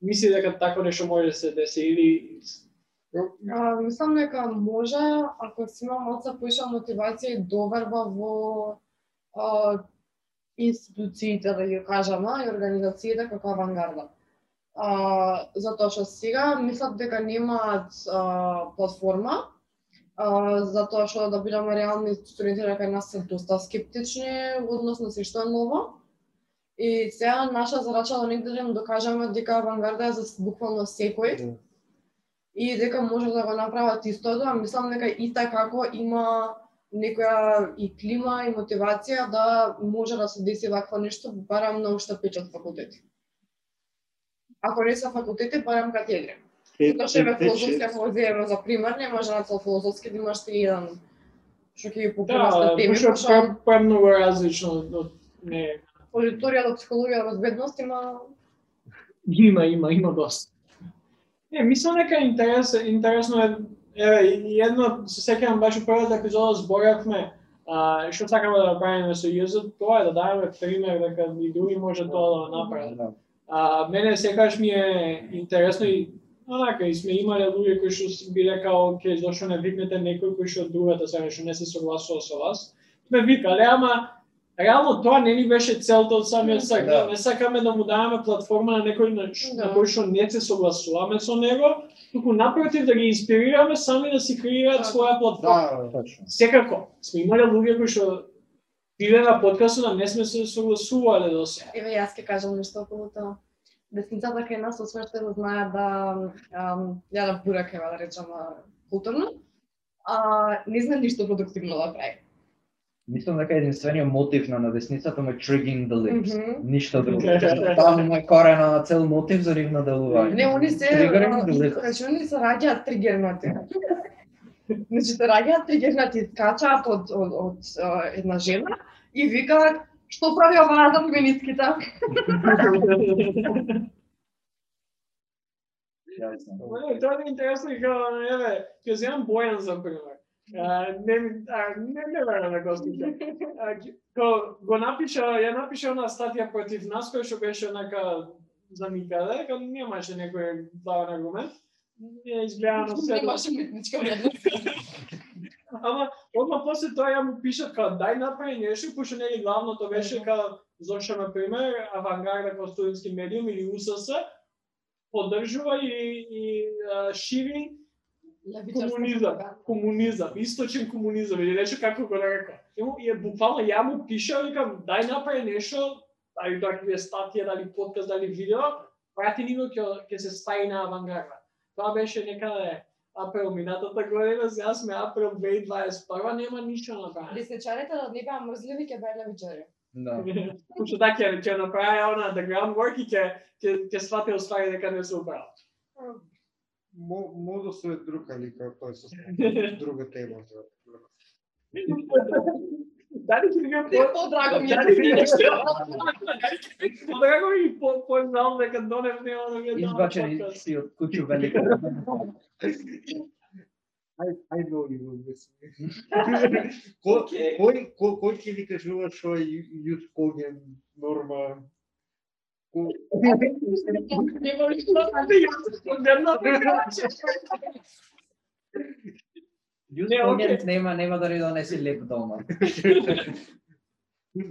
мисли дека тако нешто може да се деси или А, мислам дека може, ако си има малце поиша мотивација и доверба во а, институциите, да ги кажам, и организациите како авангарда. А, затоа што сега мислат дека немаат а, платформа, а, затоа што да бидеме реални студентите кај нас се доста скептични во однос на се што е ново. И сега наша задача да негде да им докажеме дека авангарда е за буквално секој и дека може да го направат истото, а мислам дека и како има некоја и клима и мотивација да може да се деси вакво нешто барам на уште печат факултети. Ако не се факултети, барам катедри. Тоа што е филозофска ако го за пример, не може на цел филозофски да имаш ти еден што ќе ги покрива да, теми, пошто пошто пре, премногу различно од не аудиторија до психологија безбедност има Има, има, има доста. Не, мислам дека интерес, интересно е, еве, едно, се сеќавам баш у првата епизода зборавме, а, што сакаме да направиме со јузот, тоа е да даваме пример дека и други може тоа да го направат. Да. А, мене секогаш ми е интересно и онака и сме имале луѓе кои што би рекао, ке зошто не викнете некој кој што од другата страна што не се согласува со вас. Сме викале, ама реално тоа не ни беше целта од самиот сак. Да. Не сакаме да му даваме платформа на некој на, ш- на Да. кој што не се согласуваме со него, туку напротив да ги инспирираме сами да си креираат Така. своја платформа. Да, Точно. Секако, сме имале луѓе кои што биле на подкастот, а не сме се согласувале до сега. Еве јас ќе кажам нешто околу тоа. Десницата кај нас осврте да знаат да ја да бураке, да речеме, културно. А не знае ништо продуктивно да прави. Мислам дека единствениот мотив на надесницата му е triggering the lips. Мгм. Ништо друго. Таму е корена на цел мотив за нивно делување. Не, они се, значи они се раѓаат тригернати. Значи се раѓаат тригернати, скачаат од, од, од, една жена и викаат што прави оваа за феминистките? Не, тоа е интересно и како, еве, ќе земам Бојан за пример. Не, ми- не, не верам го слушам. А, ќе- Ко, го напиша, ја напиша она статија против нас, која што беше онака за никаде, кога немаше некој главен аргумент. Не изгледа на се. Немаше митничка вредност. Ама, одма после тоа ја му пишат као дај направи нешто, пошто нели главното беше као зошто на пример авангарда како студентски медиум или УСС поддржува и, и а, шири комунизам, комунизам, источен комунизам или нешто како го река. И е буквално ја му пиша, викам дај направи нешто, дали тоа ќе статија, дали подкаст, дали видео, прати ни го ќе ќе се стаи на авангарда. Тоа беше некаде април минатата година, сега сме април 2021, нема ништо направено. Десничарите да не беа мрзливи, ќе беа левичари. Да. Пошто така ќе ќе направи она the groundwork и ќе ќе ќе свати оствари дека не се управа. Мо, може да се друг али како тоа е со друга тема. Дали ќе биде Не, по-драго ми е. Дали ќе биде Дали ќе биде подраго и по по знам дека донев нема да гледам. Избачени си од куќу I know you will miss me. кој, кој, кој, ќе ви кажува што е јут коген норма? Кој-. Јус Когент нема нема да ни донеси леп дома.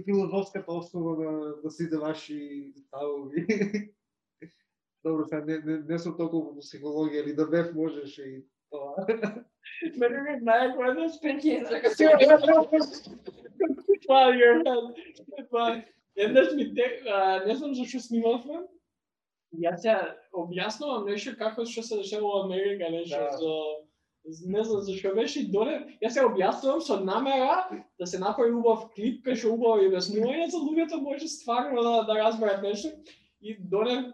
филозофската основа на, на сите ваши ставови. Добро, сега не, не, не сум толку во психологија, или да бев можеше и тоа. Мене ме знае кој да дека Wow, your head. Па, еднаш ми те, не знам зашто снимавме. Јас ја објаснувам нешто како што се дешава во Америка, нешто Да. за не знам зашто беше и доне, јас се објаснувам со намера да се направи убав клип, кај што убаво објаснување за луѓето може стварно да, да разберат нешто. И доне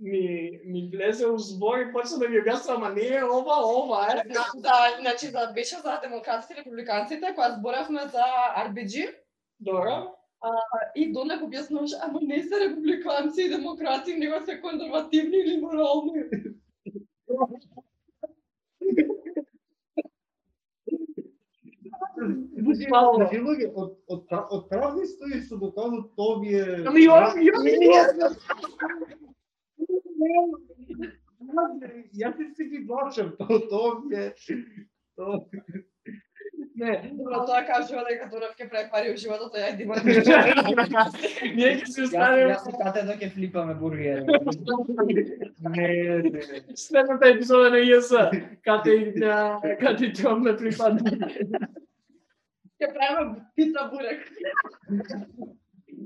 ми, ми влезе у збор и почна да ми објаснува, ама не е ова, ова е. Да, да, значи за беше за демократите и републиканците, кога зборавме за RBG, Добро. и Донек објаснуваше, ама не се републиканци и демократи, него се конзервативни или морални. Буквално. Значи, луѓе, од, од, од празни стои што доказва тоа е... Ами јас, јас, Јас се ги плачам, тоа тоа ми е... Не, Добро, тоа кажува дека Донек ќе во животот, а ја дима. ние ќе се Јас, останеме јас и кате да ќе флипаме бургери. Не, не. следната епизода на ИС, кате и на кате и ме припадна. Ќе правиме пита бурек.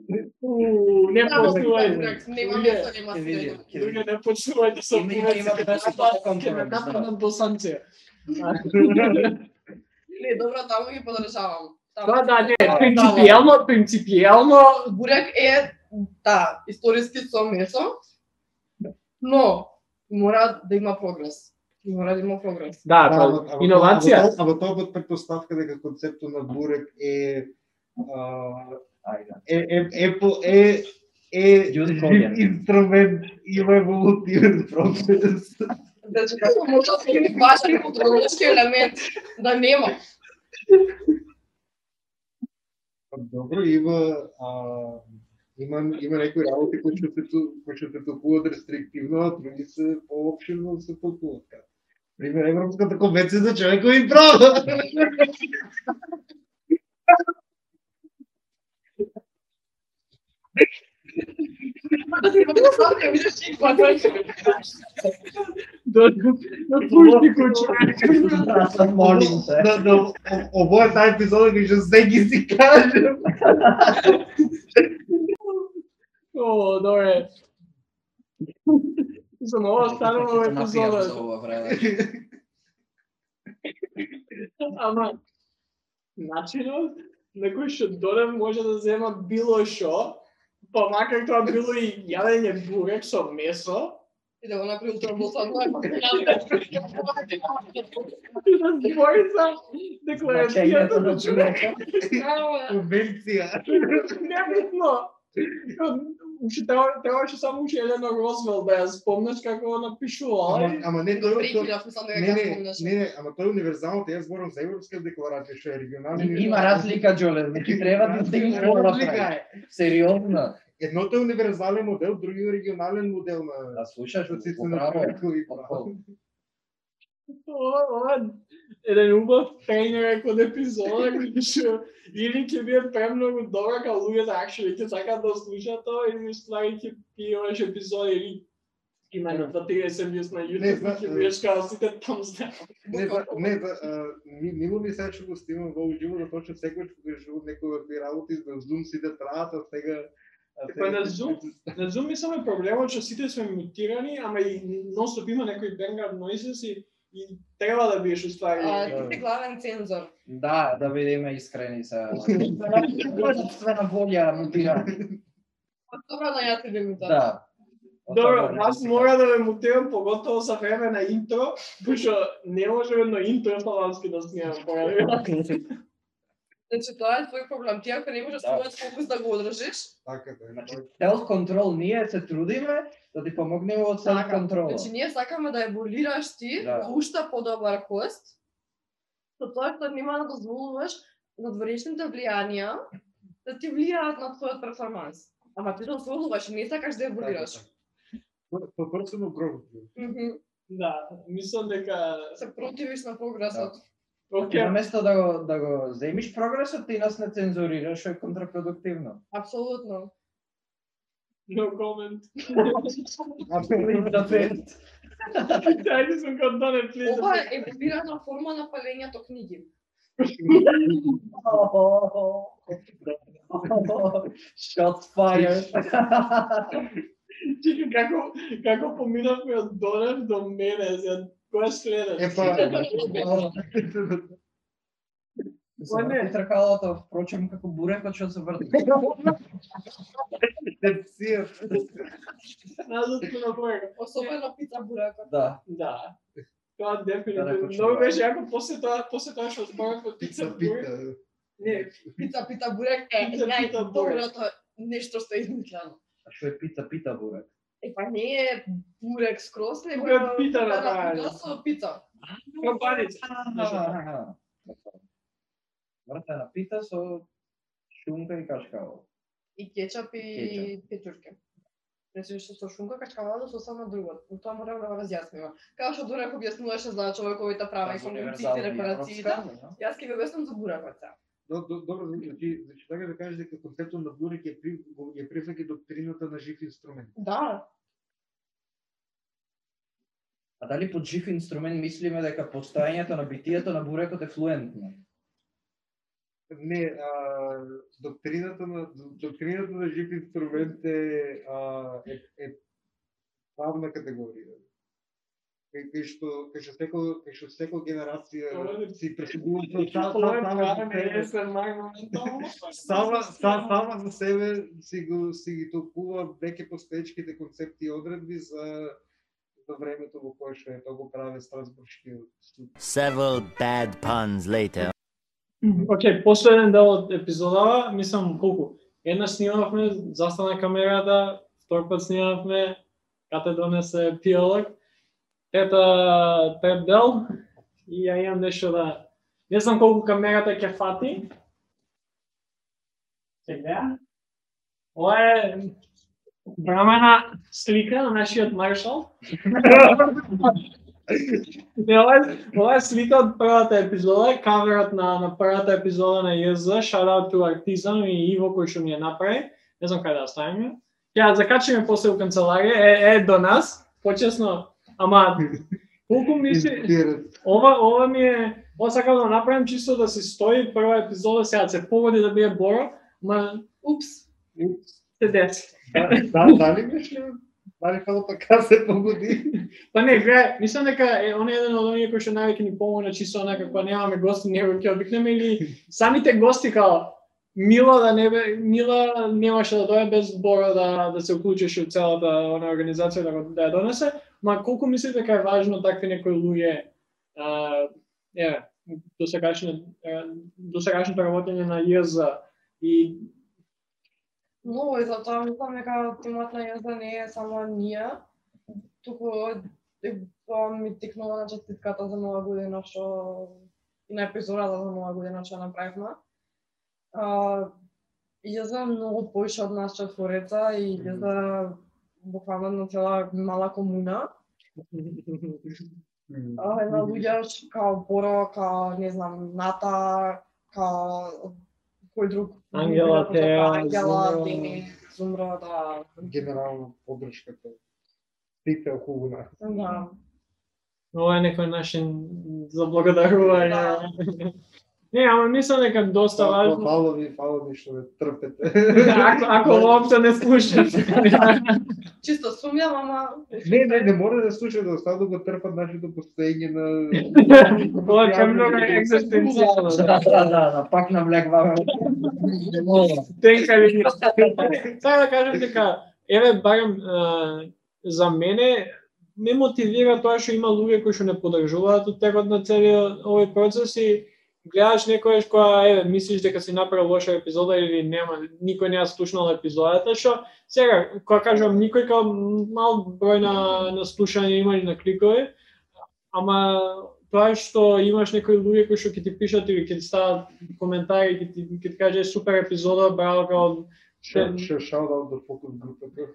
Не бурек, Нема место, нема средно. Луѓе не почнувајте со Има- има- има повеците. доста Ќе ме компромис, да. нападнат босанци. Не, добро, таму ги подржавам. Да, да, не, принципијално, принципијално, Бурек е, да, историски со месо, но мора да има прогрес. Мора да има прогрес. да, па, ама- иновација. Ама, ама тоа под предпоставка дека концептот на бурек е а, Ајде. е е е е е инструмент има еволутивен процес. Значи, како може да се важен културолошки елемент да нема. Добро, има а, има има некои работи кои што се кои што се толкуваат рестриктивно, а други се поопширно се толкуваат. така. Пример Европската конвенција за човекови права. Да си го представите, видиш ти До до пушти куче. Аз молим се. Да, да, о- овој е таа епизода кај што се ги си кажем. О, добре. За ова станува епизода. за ова време. Ама начинот на кој што додем може да зема било што, па макар тоа било и јадење бурек со месо, И да го направи ултраблосан, тоа е да збори за декларацијата на на човек. човека. Конвенција. Небитно. Уште треба- требаше само уште Елена Розвел да ја спомнеш како го напишувала. Ама, ама не тоа тоа- дека Не, не, не, не, ама тоа е универзалното, јас зборам за европска декларација, што е регионален. Има разлика, Джоле, значи треба да се направи. е. Сериозно. Едното е универзален модел, другиот е регионален модел на Да слушаш, процесите на поправо. Еден убав тренер од епизода кој што или ќе биде премногу добра као луѓето actually ќе сакаат да слушаат тоа или ствари ќе пиеш епизоди или именно за 30 views на Не, YouTube ќе бидеш као сите thumbs down. Не, за, не, за, а, ми- се што го стимам во уживо, да точно секој што некој од тие работи на Zoom сите траат, а сега Па на Zoom? На Zoom мислам е проблемот што сите сме мутирани, ама и нонстоп има некои background noises и, и треба да бидеш уствари. А, ти си главен цензор. Да, да бидеме искрени се. Собствена волја мутира. Добро на ја ти ви Да. Добро, аз мора да ме мутирам поготово за време на интро, пошто не може едно интро славански да снимам поради. Значи тоа е твој проблем. Ти ако не можеш Да. својот фокус да го одржиш, Така да Значи, е. self control ние се трудиме да ти помогнеме од self така. control. Значи ние сакаме да еволираш ти Да. уште подобар хост. Со тоа што нема да дозволуваш надворешните влијанија да ти влијаат на твојот перформанс. Ама ти дозволуваш, не сакаш да еволираш. По growth. Мгм. Да, мислам дека Се противиш на прогресот. Океј, Наместо да го да го земиш прогресот, ти нас не цензурираш, што е контрапродуктивно. Апсолутно. no comment. Да пет. Ајде сум кон Донет, please. Ова е еволирана форма на палењето книги. Shots fired. Чекай, како, како поминавме од Донет до мене, Кој следеш? Епа, Се не. врти тркалото, впрочем, како бурекот што се врти. депсија. Назад на бојка. Особено пица бурекот. Да. Да. Тоа Да, дефинитивно. Многу беше јако после тоа, после тоа што зборав од пица Пица, бурек. пита. Не, Пица, пица бурек е Пица, пица, најдоброто нешто што е измислено. А што е пита, пита бурек? Е, па не е бурек него Тука е пита да, направено. пита со пица. кампаница. Вртена пита со шунка и кашкаво. И кетчап и печурке. Значи што со шунка качкавало со само друго. Но тоа мора да разјасниме. Како што Дурак објаснуваше за човековите права и конвенциите, репарациите, јас ќе го објаснам за буракот сега. До- до- Добро, значи, значи така да кажеш дека концептот на бурек е при ја прифаќа доктрината на жив инструмент. Да, А дали под жив инструмент мислиме дека постоењето на битието на бурекот е флуентно? Не, а, доктрината на доктрината на жив инструмент е а, е, е правна категорија. Кај кај што кај што секој кај што секој генерација си пресудува Тоа е правен есен моментално. сама са- сама за себе си го си ги толкува веќе постоечките концепти и одредби за за времето во кое што е тоа го праве Страсбуршкиот суд. Several bad puns later. Океј, последен дел од епизодава, мислам колку? Една снимавме, застана камерата, втор пат снимавме, кате донесе пиолог тета трет дел, и ја имам нешто да... Не знам колку камерата ќе фати. Сега. Ова е брамена слика на нашиот маршал. Не, ова е, ова е слика од првата епизода, каверот на, на првата епизода на ЈЗ, shout out to Artisan и Иво кој што ми ја направи. Не знам каде да оставим ја. ја закачиме после у канцеларија, е, е до нас, почесно, ама колку мисли, Инспират. ова, ова ми е, ова сакам да направим чисто да се стои прва епизода, сега се погоди да биде Боро, ма упс. се деси. Да, дали мисли? Дали како така се погоди? Па не, гледа, мислам дека е он еден од оние кои што највеќе ни помогна чисто онака кога немаме гости, него ќе обикнеме или самите гости као Мила да не бе, Мила немаше да дојде без Боро да да се уклучеше у целата она организација да, го, да ја донесе, ма колку мислите дека е важно такви некои луѓе а, е, до сегашно до сегашното работење на ЈЗ и Но и затоа мислам дека тимот на јазда не е само ние, туку е, тоа ми тикнува на честитката за нова година што и на епизодата за нова година што направивме. А, јазда е многу поише од нас четвореца и на bukvalne celá malá komuna. A hej, ľudia, kao Bora, kao, ne znam, Nata, kao, koji drug? Angela, te, Angela, Dini, Zumra, da. Generalno podrška to. Pite oko nas. Da. Ovo je neko naše zablagodarovanje. Da. Не, ама мислам дека доста важно. Фало ви, фало ви што ме трпете. ако ако воопшто не слушате. Чисто сумјам, ама Не, не, не мора да слушат, да остават да го трпат нашето постоење на... Ова е многу екзистенцијално. Да, да, да, да, пак навлегваме. Тенка ли Сакам да кажам дека еве барем за мене ме мотивира тоа што има луѓе кои што не поддржуваат од текот на целиот овој процес и гледаш некојаш кога еве мислиш дека си направил лоша епизода или нема никој не ја слушнал епизодата што сега кога кажувам никој као мал број на на слушање има и на кликови ама тоа што имаш некои луѓе кои што ќе ти пишат или ќе ти стават коментари ќе ти ќе ти каже супер епизода браво као Ше, ше шаут аут до фокус групата.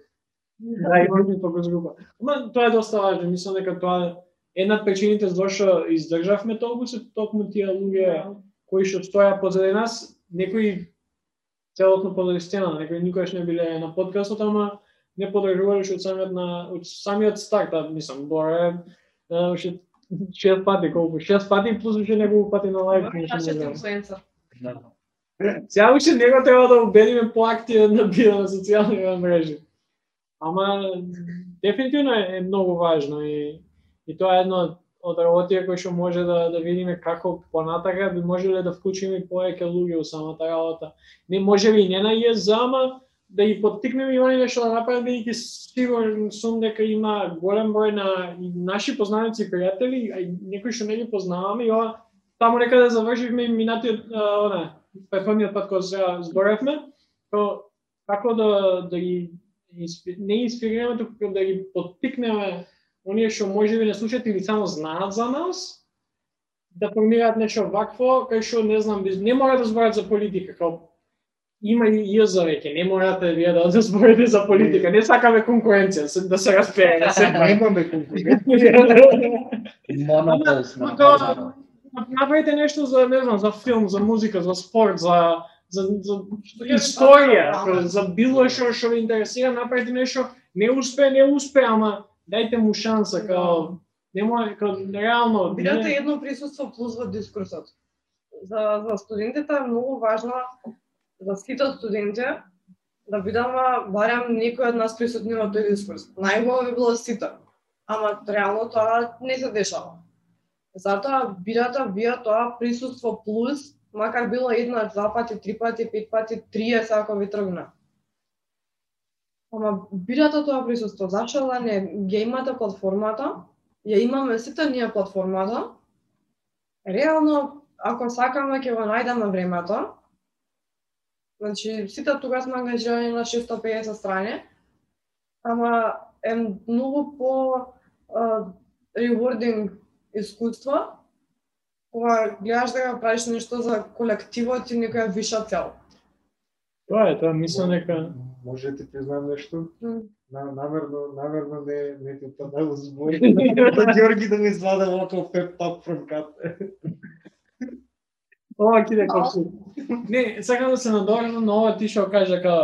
Да, и фокус група. Ама тоа е доста важно, мислам дека тоа е една од причините зашто издржавме толку се токму тие луѓе кои што стоја позади нас, некои целосно позади сцена, некои никогаш не биле на подкастот, ама не подржувале од самиот на од самиот старт, а, мислам, Боре уште шест пати колку, шест пати плюс уште неколку пати на не нашиот знам. инфлуенсер. Да. Сега уште него треба да убедиме поактивен да биде на социјални мрежи. Ама дефинитивно е, е многу важно и и тоа е едно од- работија кои што може да да видиме како понатака би можеле да вклучиме и повеќе луѓе во самата работа. Не може би не на ама да ги поттикнеме и они нешто да направат бидејќи сигурен сум дека има голем број на и наши познаници и пријатели, а и некои што не ги познаваме и ова таму некаде да завршивме минатиот она претходниот пат кога се зборевме, то како да да ги не инспирираме, туку да ги поттикнеме оние што може би не слушаат или само знаат за нас, да формираат нешто вакво, кај што не знам, не мора да зборат за политика, као има и јаза веќе, не морате вие да да зборите за политика, не сакаме конкуренција, се- да се распее, да се Немаме конкуренција. Монопол сме. Ма тоа- направите нешто за не знам, за филм, за музика, за спорт, за за за историја, за било што што ве интересира, направите нешто, не успе, не успе, ама дајте му шанса, као не може као реално Бидете едно присуство плюс во дискурсот. За, за студентите е многу важно, за сите студенти, да бидаме барем некој од нас присутни во тој дискурс. Најубаво би било сите. Ама реално тоа не се дешава. Затоа бидете вие тоа присуство плюс, макар било една, два пати, три пати, пет пати, триесет ако ви тргна. Ама бидете тоа присуство, зашто не ја имате платформата, ја имаме сите ние платформата, реално, ако сакаме, ќе го најдеме времето, значи, сите тука сме ангажирани на 650 страни, ама е многу по а, rewarding искуство, кога гледаш дека правиш нешто за колективот и некоја виша цел. Тоа е, тоа мислам дека Може да ти признам нешто? На, намерно, намерно не, не ти тоа да збори. да Георги да ми изваде ваков пеп talk from cat. ова ќе дека Не, сакам да се надорам на ова ти што кажа ка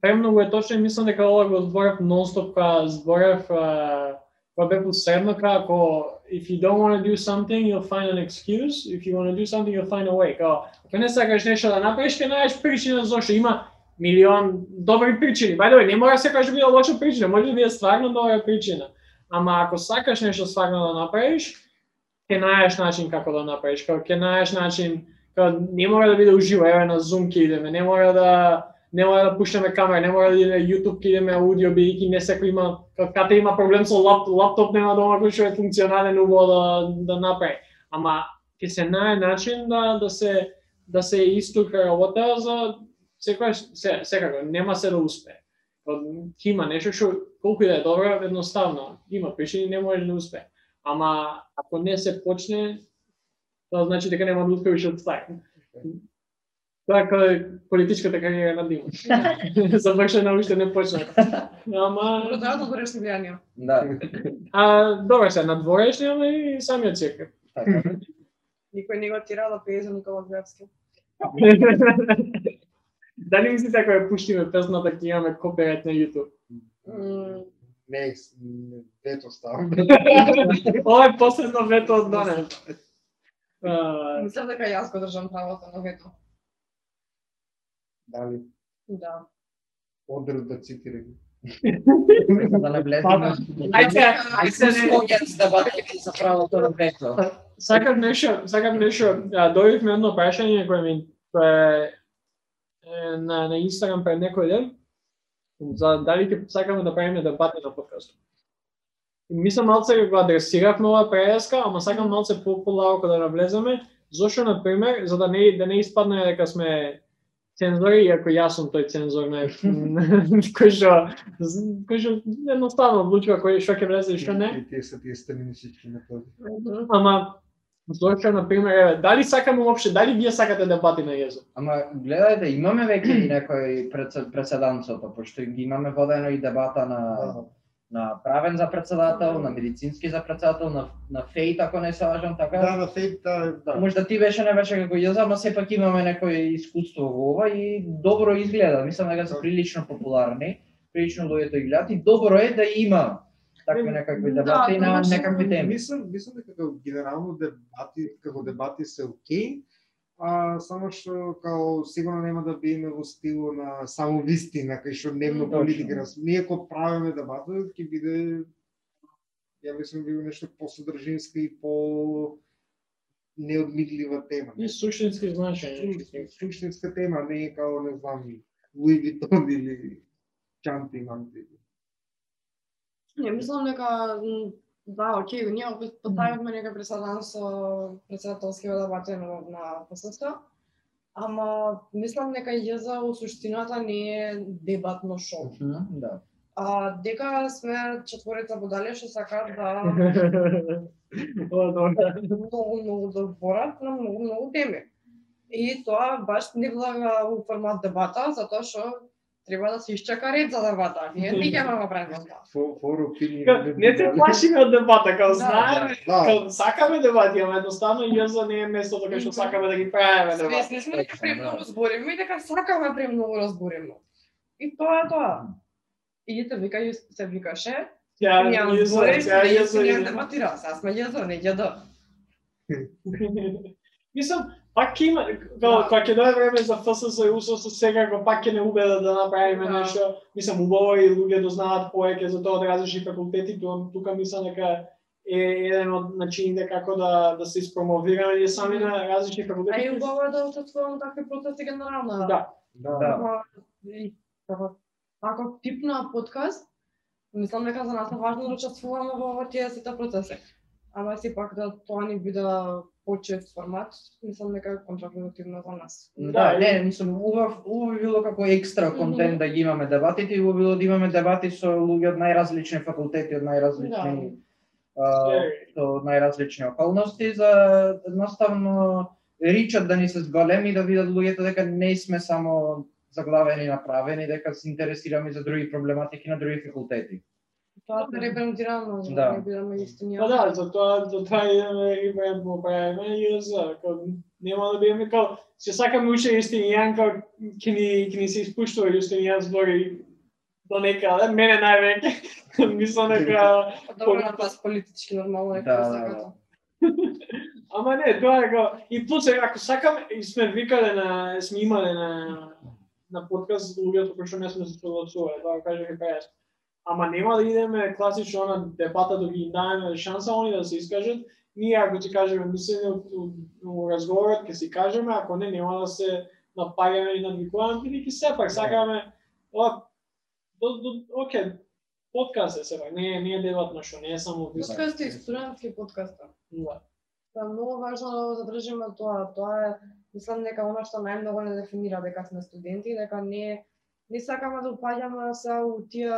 премногу е точно и мислам дека ова го зборев нонстоп кога зборев а, кога бев усредно како if you don't want to do something you'll find an excuse if you want to do something you'll find a way као ако не сакаш нешто да направиш ќе најдеш причина зошто има милион добри причини. Бајде, не мора секогаш да биде лоша причина, може да биде стварно добра причина. Ама ако сакаш нешто стварно да направиш, ќе најдеш начин како да направиш, како ќе најдеш начин, како не мора да биде уживо, еве на Zoom ќе идеме, не мора да не мора да пуштаме камера, не мора да иде YouTube ќе идеме аудио бидејќи не секој има како кате има проблем со лап, лаптоп нема дома кој што е функционален убаво да да направи. Ама ќе се најде начин да да се да се истука работа за секогаш се секако нема се да успее. Има нешто што колку и да е добро, едноставно има причини не може да успее. Ама ако не се почне, тоа значи дека нема да успееш од старт. Тоа е како политичката кариера на Димо. Завршена уште не почна. Ама да збориш со влијание. Да. а добро се надворешни, ама и самиот секој. Така. Никој не го тира да пее за Никола Гревски. Дали мислите ако ја пуштиме песната ќе имаме копирајт на YouTube? Не, вето ставам. Ова е последно вето од Доне. А, Мислам дека јас го држам правото на вето. Дали, Да. одред да цитира ги. Да не влеземе. Ајде, ајде не. Споѓац да батки за правото на вето. Сакам нешто, сакам нешто, а, добивме едно прашање кое ми кое на на Инстаграм пред некој ден за дали ќе сакаме да правиме дебати на подкастот. И мислам малце го адресиравме ова преска, ама сакам малце по полако да навлеземе, зошто на пример за да не да не испадне дека сме цензори, иако јас сум тој цензор на кој што кој што едноставно одлучува кој што ќе влезе и што не. И тие се тие методи. Мгм. Ама зошто на пример, еве, дали сакаме уопште, дали вие сакате дебати на јазик? Ама гледајте, имаме веќе и некој прецед- преседанцото, пошто ги имаме водено и дебата на на правен за председател, на медицински за председател, на на фейт ако не се лажам така. Да, на фейт, да, да. Можда ти беше не беше како јас, ама сепак имаме некој искуство во ова и добро изгледа. Мислам дека се прилично популарни, прилично луѓето ги гледаат и добро е да има такви некакви Да, дебати на конечно. некакви теми. Мислам, мислам дека како генерално дебати, како дебати се окей, а само што као сигурно нема да биеме во стилу на само вистина, кај што дневно политика нас. Ние кога правиме дебатот ќе биде ја мислам би нешто посодржинска и по неодмитлива тема. И суштински значење. Су- Суштинска тема, не е као, не знам, Луи Витон или Чанти Манти. Не, мислам дека да, окей, ние опет потајавме нека преседан со председателскиот дебатен на ПСС, ама мислам дека језа у суштината не е дебатно шоу. Мгм, Да. А дека сме четворица будали што сакаат да многу многу да зборат на многу многу теми. И тоа баш не влага у формат дебата, затоа што треба да се исчака ред за дебата. Ние не ќе тоа. For, for opinion. Ка- Не се плашиме од дебата, као Да, знаеме, да. као сакаме дебати, ама едноставно јазо не е местото кај што сакаме да ги правиме дебати. Свесни сме дека премногу збориме и дека сакаме премногу разбориме. И тоа е тоа. И ете вика се викаше, Ја Ја збори, ја ја ја дебатира, сега сме јазо, не јадо. Мислам, пак има, Да. кога ќе дойде време за ФСС и УСС секако пак ќе не убедат да направиме Да. нешто. Мислам, убаво и луѓе да знаат повеќе за тоа од различни факултети, тука, тука мислам дека е еден од начините како да да се испромовираме ние сами на различни А факултети. и убаво е да учествуваме во такви процеси генерално. Да. Да. Да. Ако тип на подкаст, мислам дека за нас е важно да учествуваме во тие сите процеси. Ама сепак да тоа ни биде почет формат, мислам дека е контрапродуктивно за нас. Да, не, мислам, убав, убаво би било како екстра контент да ги имаме дебатите и убаво било да имаме дебати со луѓе од најразлични факултети, од најразлични а, Е, со најразлични околности за едноставно ричат да ни се зголеми да видат луѓето дека не сме само заглавени направени, дека се интересираме за други проблематики на други факултети. Тоа да ребрандираме, за Да. да не бидеме истини. Па да, затоа затоа идеме и време го правиме и за нема да бидеме као се сакаме уште Јустинијан као ќе ни ќе ни се испуштува Јустинијан збори до некаде, мене највеќе. Мислам дека Добро на вас политички нормално нека Да, да, да, сакате. Ама не, тоа е као и плюс е, ако сакаме и сме викале на сме имале на на подкаст луѓето кои што не сме се согласувале, тоа го кажа и прес. Ама нема да идеме класично на дебата да ги даваме шанса они да се искажат. Ние ако ти кажеме мислење од од разговорот ќе си кажеме, ако не нема да се напаѓаме и надвикуваме, бидејќи сепак сакаме ова до, до, оке, подкаст е сепак, не е не е дебатно што не е само виса. Подкасти, студентски подкаста. Да. Тоа е многу важно да го задржиме тоа. Тоа е, мислам дека она што најмногу не дефинира дека сме студенти, дека не не сакаме да упаѓаме се у тие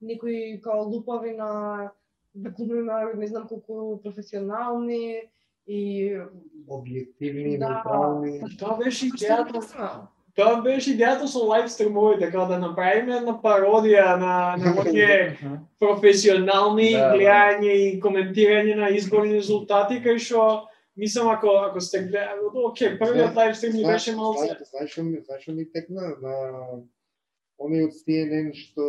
некои као лупови на да глумиме не знам колку професионални и Објективни, Да. неутрални. Тоа беше идејата да? Тоа беше идејата со лайв стримовите, како да направиме една пародија на на оние професионални Да, да. гледање и коментирање на изборни резултати кај што мислам ако ако сте гледали, оке, првиот лайв стрим ни беше малце. Знаеш што ми, знаеш што ми текна на Оној од CNN што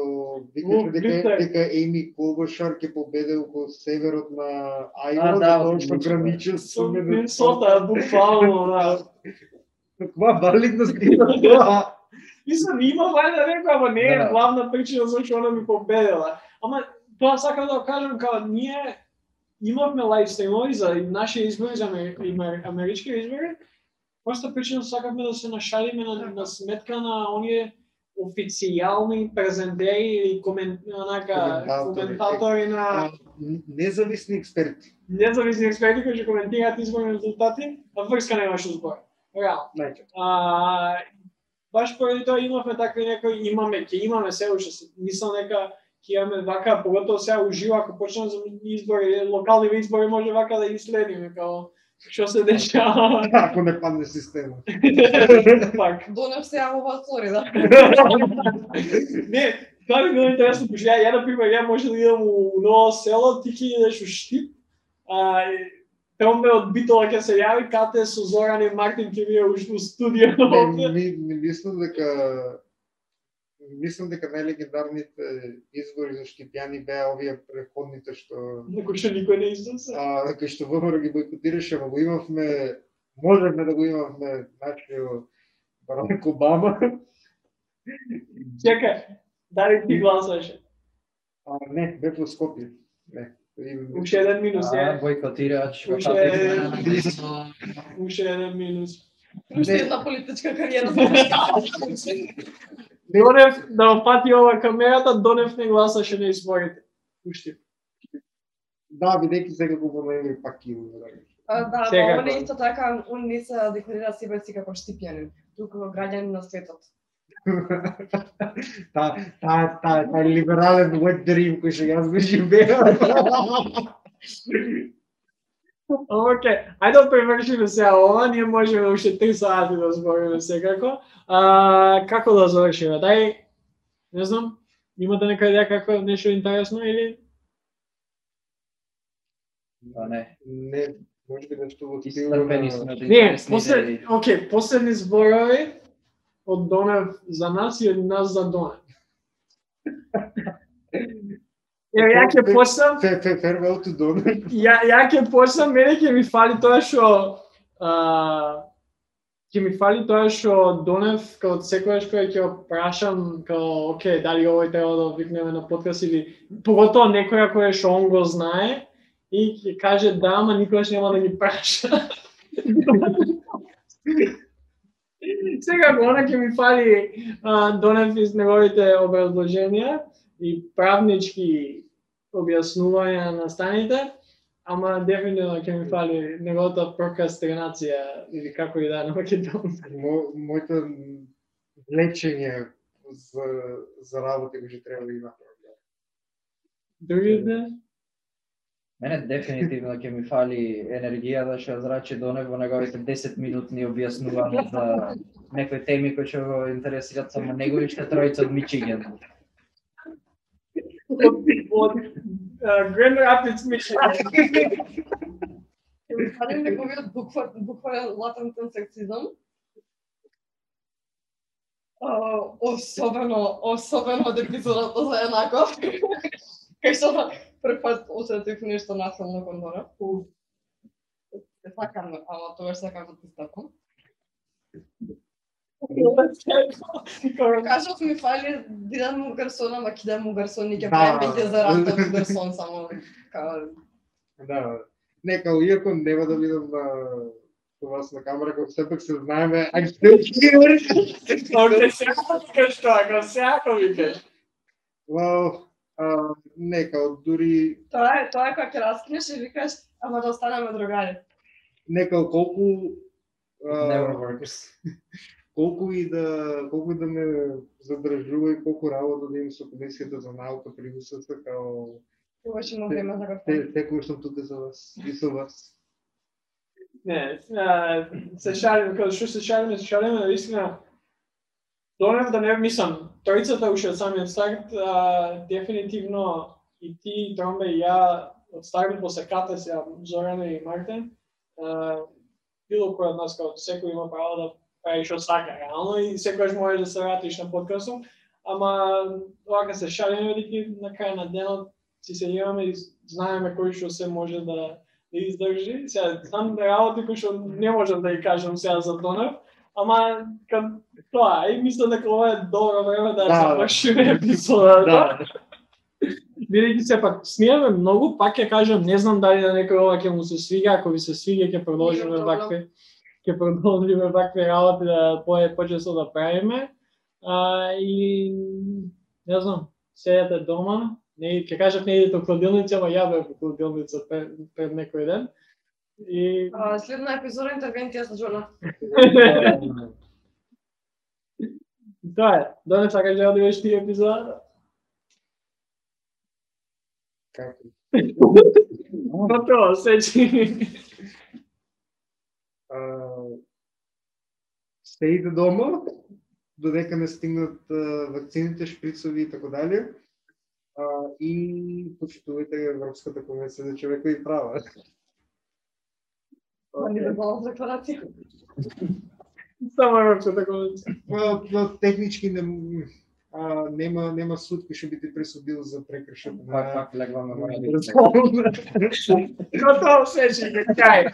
викаше дека, дека Еми Клобашар ќе победе околу северот на А, Ајва, да, што граничи со Со Минесота. Буквално, да. Каква валидна скрита тоа? Мислам, има вајда рекла, ама не е Да. главна причина зашто она ми победила. Ама тоа сакам да кажам као ние имавме лайв стримови за наши избори за амер- амер- амерички избори. Просто причина сакавме да се нашалиме на, на сметка на оние официјални презентери или комен, онака, Коментатори. на Независни експерти. независни експерти кои ќе коментираат изборни резултати, а врска немаше збор. Реално. А, баш поради тоа имавме такви некои, имаме, ќе имаме се уште, мислам дека ќе имаме вака, поготово сега уживо, ако почнеме за избори, локални избори, може вака да ги следиме, као, што се дешава. Ако не падне система. Пак. Донев се јава во Флорида. Не, тоа би било интересно, пошто ја, ја, например, ја може да идам у ново село, ти ќе идеш у Штип, а, Томбе од Битола ќе се јави, кате со Зоран и Мартин ќе биде у, у студио. Не, ми, ми мислам дека мислам дека најлегендарните избори за Штипјани беа овие преходните што Некој што никој не излезе. а кај што ВМРО ги бойкотираше, ама го имавме можевме да го имавме нашиот Барак Обама. Чека, дали ти гласаше? А, не, бев во Скопје. Не. Уште еден минус А, е. бойкотирач. Уште еден минус. Уште една политичка кариера. Донев да опати ова камерата, Донев не гласаше на изборите. Уште. Да, бидејќи сега го помени пак и А, Да, Секако. но он е исто така, он не се декларира себе си како штипјанин, туку граѓанин на светот. та та та та либерален wet dream кој што јас го живеам. Океј, ајде да превршиме сега ова, ние можеме уште 3 сати да збориме секако. А, како да завршиме? Дај, не знам, имате нека идеја како нешто интересно или Па не. Не, може би нешто во на- сме од Не, интересни после, идеи. океј, последни зборови од Донев за нас и од нас за Донев. Ја, ја ќе почнам, Фе- фе- Farewell to Don. ја, ја ќе почнам, мене ќе ми фали тоа што ќе ми фали тоа што Донев као секогаш кога ќе го прашам као окей, дали овој треба да викнеме на подкаст или поготоа некоја која што он го знае и ќе каже да, ама никогаш нема да ги праша. Сега она ќе ми фали а, Донев из неговите образложенија и правнички објаснувања на станите, ама дефинитивно ќе ми фали неговата прокрастинација или како и да на македонски. Мо, моето влечење за, за работа што треба да има. Другите? Мене дефинитивно ќе ми фали енергијата што ја зрачи Донев во неговите 10 минутни објаснувања за некои теми кои што го интересираат само него и што тројца од Мичиген. Grand Rapids, Michigan. Ќе ми фали неговиот буква, буквален латентен сексизам. Особено, особено од епизодата за Јанаков. Кај што прв пат усетив нешто насилно кон Дора. Сакам, ама тогаш сакам да ти стапам. Кажав ми фали Дидан Мугарсон, ама Кидан Мугарсон и ќе Да. правим веќе за Ранта Мугарсон само као Да. Нека, иако нема да видам на вас на камера, како сепак се знаеме, I'm still here. Океј, сега викаш тоа, ако сега викаш. Well, а, нека, дури, Тоа е, тоа е кога ќе раскинеш и викаш, ама да останеме другари. нека, колку... Never а, works. Колку и да колку и да ме задржува и колку работа да имам со комисијата за наука при УСС као Тогаш има време за како. те секој сум тука за вас и со вас. Не, а, се шалим, кога што се шалиме, се шалиме, наистина, Донев да не мислам, тројцата уште од самиот старт, а, дефинитивно и ти, Тромбе и ја, од стартот после ката се Зорана и Мартин, а, било кој од нас, као секој има право да прави што сака, реално, и секогаш можеш да се вратиш на подкастот, ама овака се шалиме, бидејќи на крај на денот си се имаме и знаеме кој што се може да да издржи. Сега, знам да работи кои што не можам да ги кажам сега за Донев, ама кад тоа, и мислам дека ова е добро време да Да. завршиме епизодата. Да. Бидејќи сепак смееме многу, пак ќе кажам, не знам дали на некој ова ќе му се свига, ако ви се свига ќе продолжиме вакви ќе продолжиме вакви работи да пое почесто да правиме. А, и не знам, седете дома, не ќе кажав не идете во кладилница, ама ја бев во кладилница пред, пред некој ден. И А, Следна епизода интервенција со Джона. тоа е. Доне сакаш да одиш ти епизода? Како? Готово, сечи. Стеите дома, додека не стигнат вакцините, шприцови и така дали. А, и почитувате Европската конвенција за човекови права. Ма ни да голова декларација. Само Европската конвенција. Well, well, технички не, а, нема нема суд кој ќе би ти пресудил за прекршок Пак, пак во на Готово, сечи, кај.